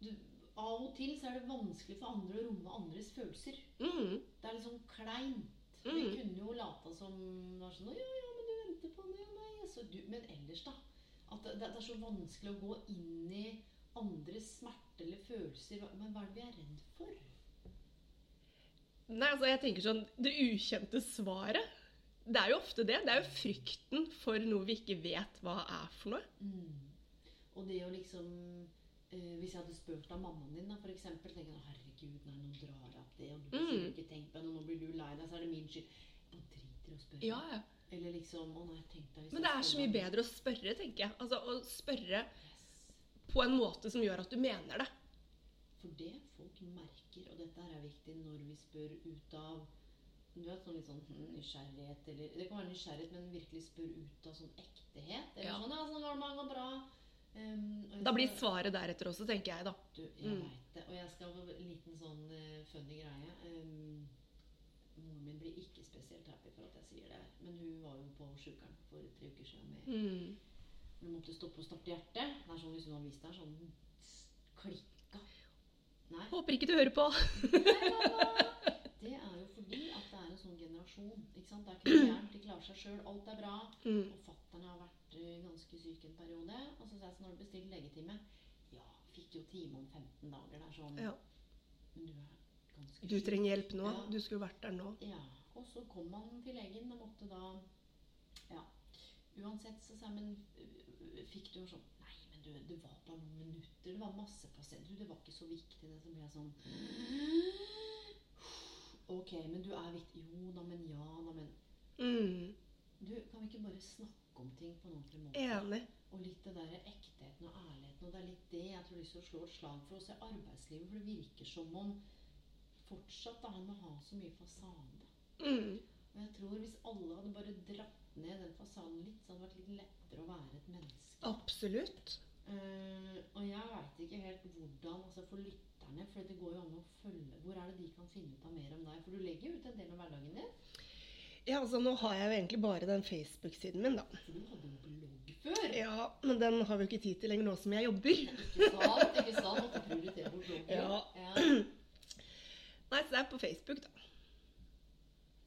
Du, av og til så er det vanskelig for andre å romme andres følelser. Mm. Det er litt sånn kleint. Vi Mm. kunne jo lata som var sånn, Ja, ja, men du venter på meg. Så du, men ellers, da. At det, er så vanskelig å gå inn i andres smerte eller følelser. Men hva er det vi er redd for? Nei, altså jeg tenker sånn Det ukjente svaret. Det er jo ofte det. Det er jo frykten for noe vi ikke vet hva er for noe. Mm. Og det å liksom eh, Hvis jeg hadde spurt av mammaen din, da, for eksempel, tenker jeg herregud, nei, nå drar jeg opp det, og du har Mm. ikke tenkt på det, og nå blir du lei deg, så er det min skyld. Jeg driter i å spørre. Ja, ja. Eller liksom Å nei, tenk deg Men det er så mye bedre å spørre, tenker jeg. Altså Å spørre Yes. på en måte som gjør at du mener det. For det folk merker, og dette her er viktig når vi spør ut av du vet, sånn litt sånn hm, nysgjerrighet, eller Det kan være nysgjerrighet, men virkelig spør ut av sånn ektehet. Eller Ja. sånn 'Ja, sånn går det mange bra.' Um, Da blir svaret deretter også, tenker jeg, da. Du, jeg Mm. vet det. Og jeg skal ha en liten sånn uh, funny greie. Um, min blir ikke spesielt happy for at jeg sier det. Men hun var jo på sjukeren for tre uker siden med Mm. Hun måtte stoppe og starte hjertet. Det er sånn hvis hun hadde visst det, er sånn klikka. Nei. Håper ikke du hører på. Det er jo fordi at det er en sånn generasjon. ikke sant? Det er ikke noe gærent, de klarer seg sjøl, alt er bra. Mm. Og fattern har vært eh, ganske syk en periode. Og så sa jeg sånn, har du bestilt legetime? Ja, fikk jo time om 15 dager. Det er sånn Ja. Men du er Du trenger hjelp nå. Ja. Du skulle vært der nå. Ja. Og så kom han til legen og måtte da Ja. Uansett så sa jeg, men øh, fikk du jo sånn Nei, men du, det var bare noen minutter. Det var masse pasienter. Det var ikke så viktig. Det så ble jeg sånn Ok, men du er viktig. Jo da, men ja da, men Mm. Du, kan vi ikke bare snakke om ting på en ordentlig måte? Enig. Og litt det der ektheten og ærligheten. Og det er litt det jeg tror lyst til å slå et slag for oss i arbeidslivet. For det virker som om fortsatt det her med å ha så mye fasade. Mm. Og jeg tror hvis alle hadde bare dratt ned den fasaden litt, så hadde det vært litt lettere å være et menneske. Absolutt. Uh, og jeg veit ikke helt hvordan, altså for lytterne, for det går jo an å følge Hvor er det de kan finne ut av mer om deg? For du legger jo ut en del av hverdagen din. Ja, altså Nå har jeg jo egentlig bare den Facebook-siden min, da. For du hadde jo blogg før. Ja, Men den har vi jo ikke tid til lenger nå som jeg jobber. Ikke sant? Ikke sant? Måtte prioritere bort bloggen. Ja. ja. Nei, så det er på Facebook, da.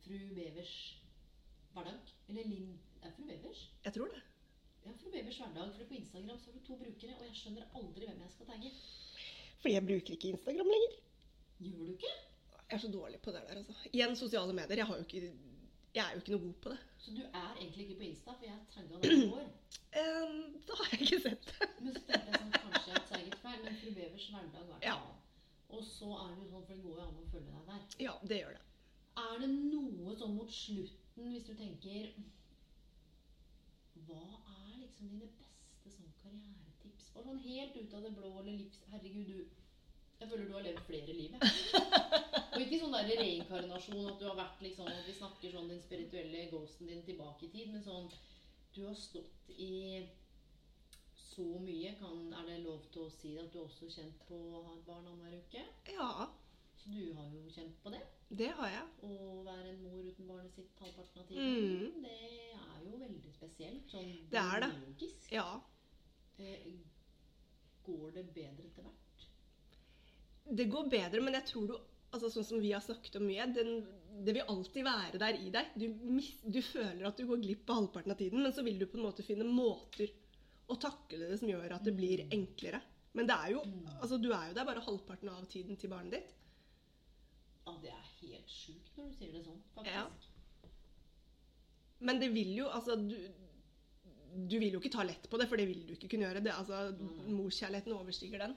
Fru Bevers hverdag. Eller Linn Det er Fru Bevers? Jeg tror det. Ja, Fru Bevers hverdag. For på Instagram så har du to brukere, og jeg skjønner aldri hvem jeg skal tagge. Fordi jeg bruker ikke Instagram lenger. Gjør du ikke? Jeg er så dårlig på det der, altså. Igjen sosiale medier. Jeg, har ikke, jeg er jo ikke noe god på det. Så du er egentlig ikke på Insta, for jeg tagga deg i går. Um, da har jeg ikke sett det. Men så tenkte jeg sånn, kanskje jeg tagget feil, men Fru Bevers hverdag var det. Ja. Og så er det jo sånn, for det går jo an å følge deg der. Ja, det gjør det. Er det noe sånn mot slutten, hvis du tenker Hva er liksom dine beste sånn karrieretips? Og sånn helt ut av det blå eller livs... Herregud, du Jeg føler du har levd flere liv, jeg. Og ikke sånn der reinkarnasjon at du har vært liksom At vi snakker sånn den spirituelle ghosten din tilbake i tid, men sånn Du har stått i så mye. Kan, er det lov til å si at du også har kjent på å ha et barn annenhver uke? Ja, Så du har jo kjent på det. det har jeg. Å være en mor uten barnet sitt halvparten av tiden, Mm. det er jo veldig spesielt. Sånn Det er det. biologisk. Ja. Eh, Går det bedre etter hvert? Det går bedre, men jeg tror du altså Sånn som vi har snakket om mye, den, det vil alltid være der i deg. Du, du føler at du går glipp av halvparten av tiden, men så vil du på en måte finne måter å takle det som gjør at det blir enklere. Men det er jo, altså, du er jo der bare halvparten av tiden til barnet ditt. Ja, det er helt sjukt når du sier det sånn, faktisk. Ja. Men det vil jo Altså, du, du vil jo ikke ta lett på det, for det vil du ikke kunne gjøre. Det, altså, Morskjærligheten overstiger den.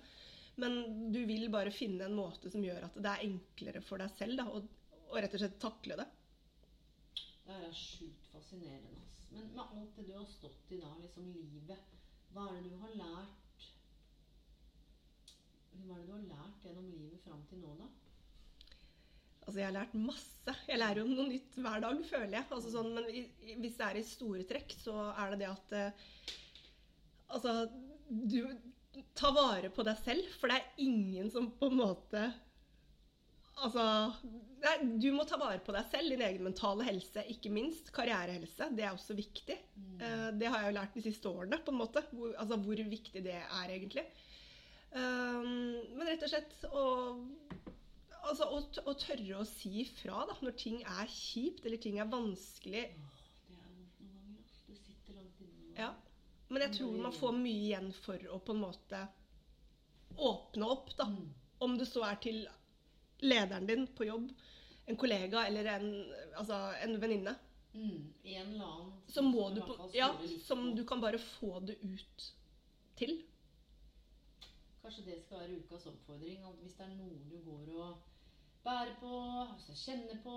Men du vil bare finne en måte som gjør at det er enklere for deg selv da, å, å rett og slett takle det. Det er sjukt fascinerende. ass. Men med alt det du har stått i da, liksom livet, hva er det du har lært Hva er det du har lært gjennom livet fram til nå, da? Altså, jeg har lært masse. Jeg lærer jo noe nytt hver dag, føler jeg. Altså, sånn, men hvis det er i store trekk, så er det det at eh, Altså, du Ta vare på deg selv, for det er ingen som på en måte Altså nei, Du må ta vare på deg selv, din egen mentale helse, ikke minst. Karrierehelse. Det er også viktig. Eh, det har jeg jo lært de siste årene, på en måte. Hvor, altså hvor viktig det er, egentlig. Um, men rett og slett å Altså å, å tørre å si ifra da, når ting er kjipt eller ting er vanskelig. Det er noen ganger. Du sitter langt inne. Ja. Men jeg tror man får mye igjen for å på en måte åpne opp, da. Mm. Om det så er til lederen din på jobb, en kollega eller en, altså en venninne. Mm. En eller annen Så må du på, ja, som du kan bare få det ut til. Kanskje det skal være ukas oppfordring. At hvis det er noe du går og bærer på, altså kjenner på,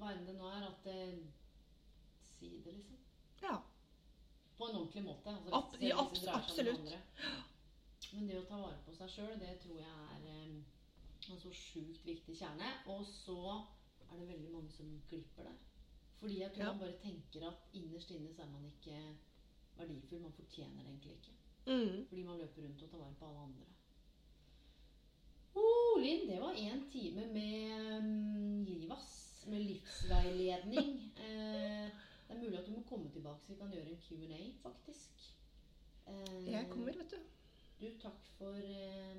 hva enn det nå er, at det, Si det, liksom. Ja. På en ordentlig måte. Altså, Ab- ja, absolutt. Men det å ta vare på seg sjøl, det tror jeg er eh, en så sjukt viktig kjerne. Og så er det veldig mange som glipper der. Fordi jeg tror Ja. man bare tenker at innerst inne så er man ikke verdifull. Man fortjener det egentlig ikke. Mm. Fordi man løper rundt og tar vare på alle andre. Oh, Linn, det var én time med um, Livas. Med livsveiledning. Eh, det er mulig at du må komme tilbake, så vi kan gjøre en Q&A, faktisk. Eh, Jeg kommer, vet du. Du, takk for eh,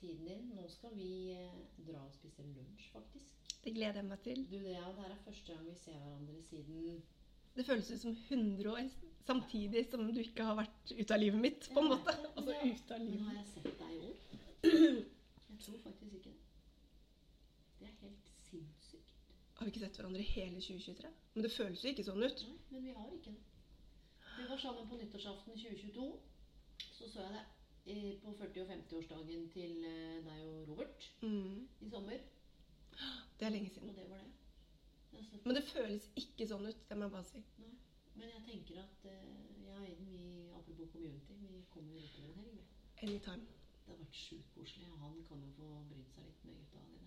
tiden din. Nå skal vi eh, dra og spise lunsj, faktisk. Det gleder jeg meg til. Du, det, er, det her er første gang vi ser hverandre siden Det føles ut som 100 år, samtidig som du ikke har vært ute av livet mitt, på en måte. ja, Altså ja. ute av Men livet har jeg sett deg i år? Jeg tror faktisk ikke det. Det er helt sinnssykt. Har vi ikke sett hverandre hele 2023? Men det føles jo ikke sånn ut. Nei, men vi har ikke det. Vi var sammen på nyttårsaften 2022. Så så jeg deg eh, på 40- og 50-årsdagen til eh, deg og Robert Mm. i sommer. Det er lenge siden. Og det var det. Altså, Men det føles ikke sånn ut, det må jeg bare si. Nei. Men jeg tenker at uh, jeg og Aiden, vi, apropos community, vi kommer jo utover en helg. Anytime. Det har vært sjukt koselig, han kan jo få brydd seg litt med gutta dine.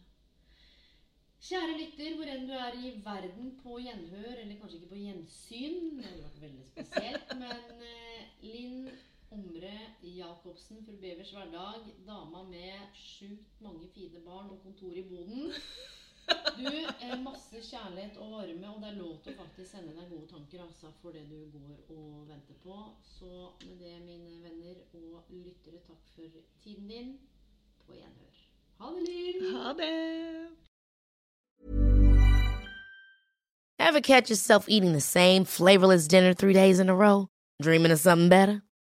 Kjære lytter, hvor enn du er i verden, på gjenhør, eller kanskje ikke på gjensyn Det hadde vært veldig spesielt, men eh, Linn Omre Jacobsen, fru Bevers hverdag, dama med sjukt mange fine barn og kontor i boden. Du, eh, masse kjærlighet og varme, og det er lov til å faktisk sende deg gode tanker altså, for det du går og venter på. Så med det, mine venner og lyttere, takk for tiden din. På gjenhør. Ha det, Linn! Ha det! Ever catch yourself eating the same flavorless dinner three days in a row? Dreaming of something better?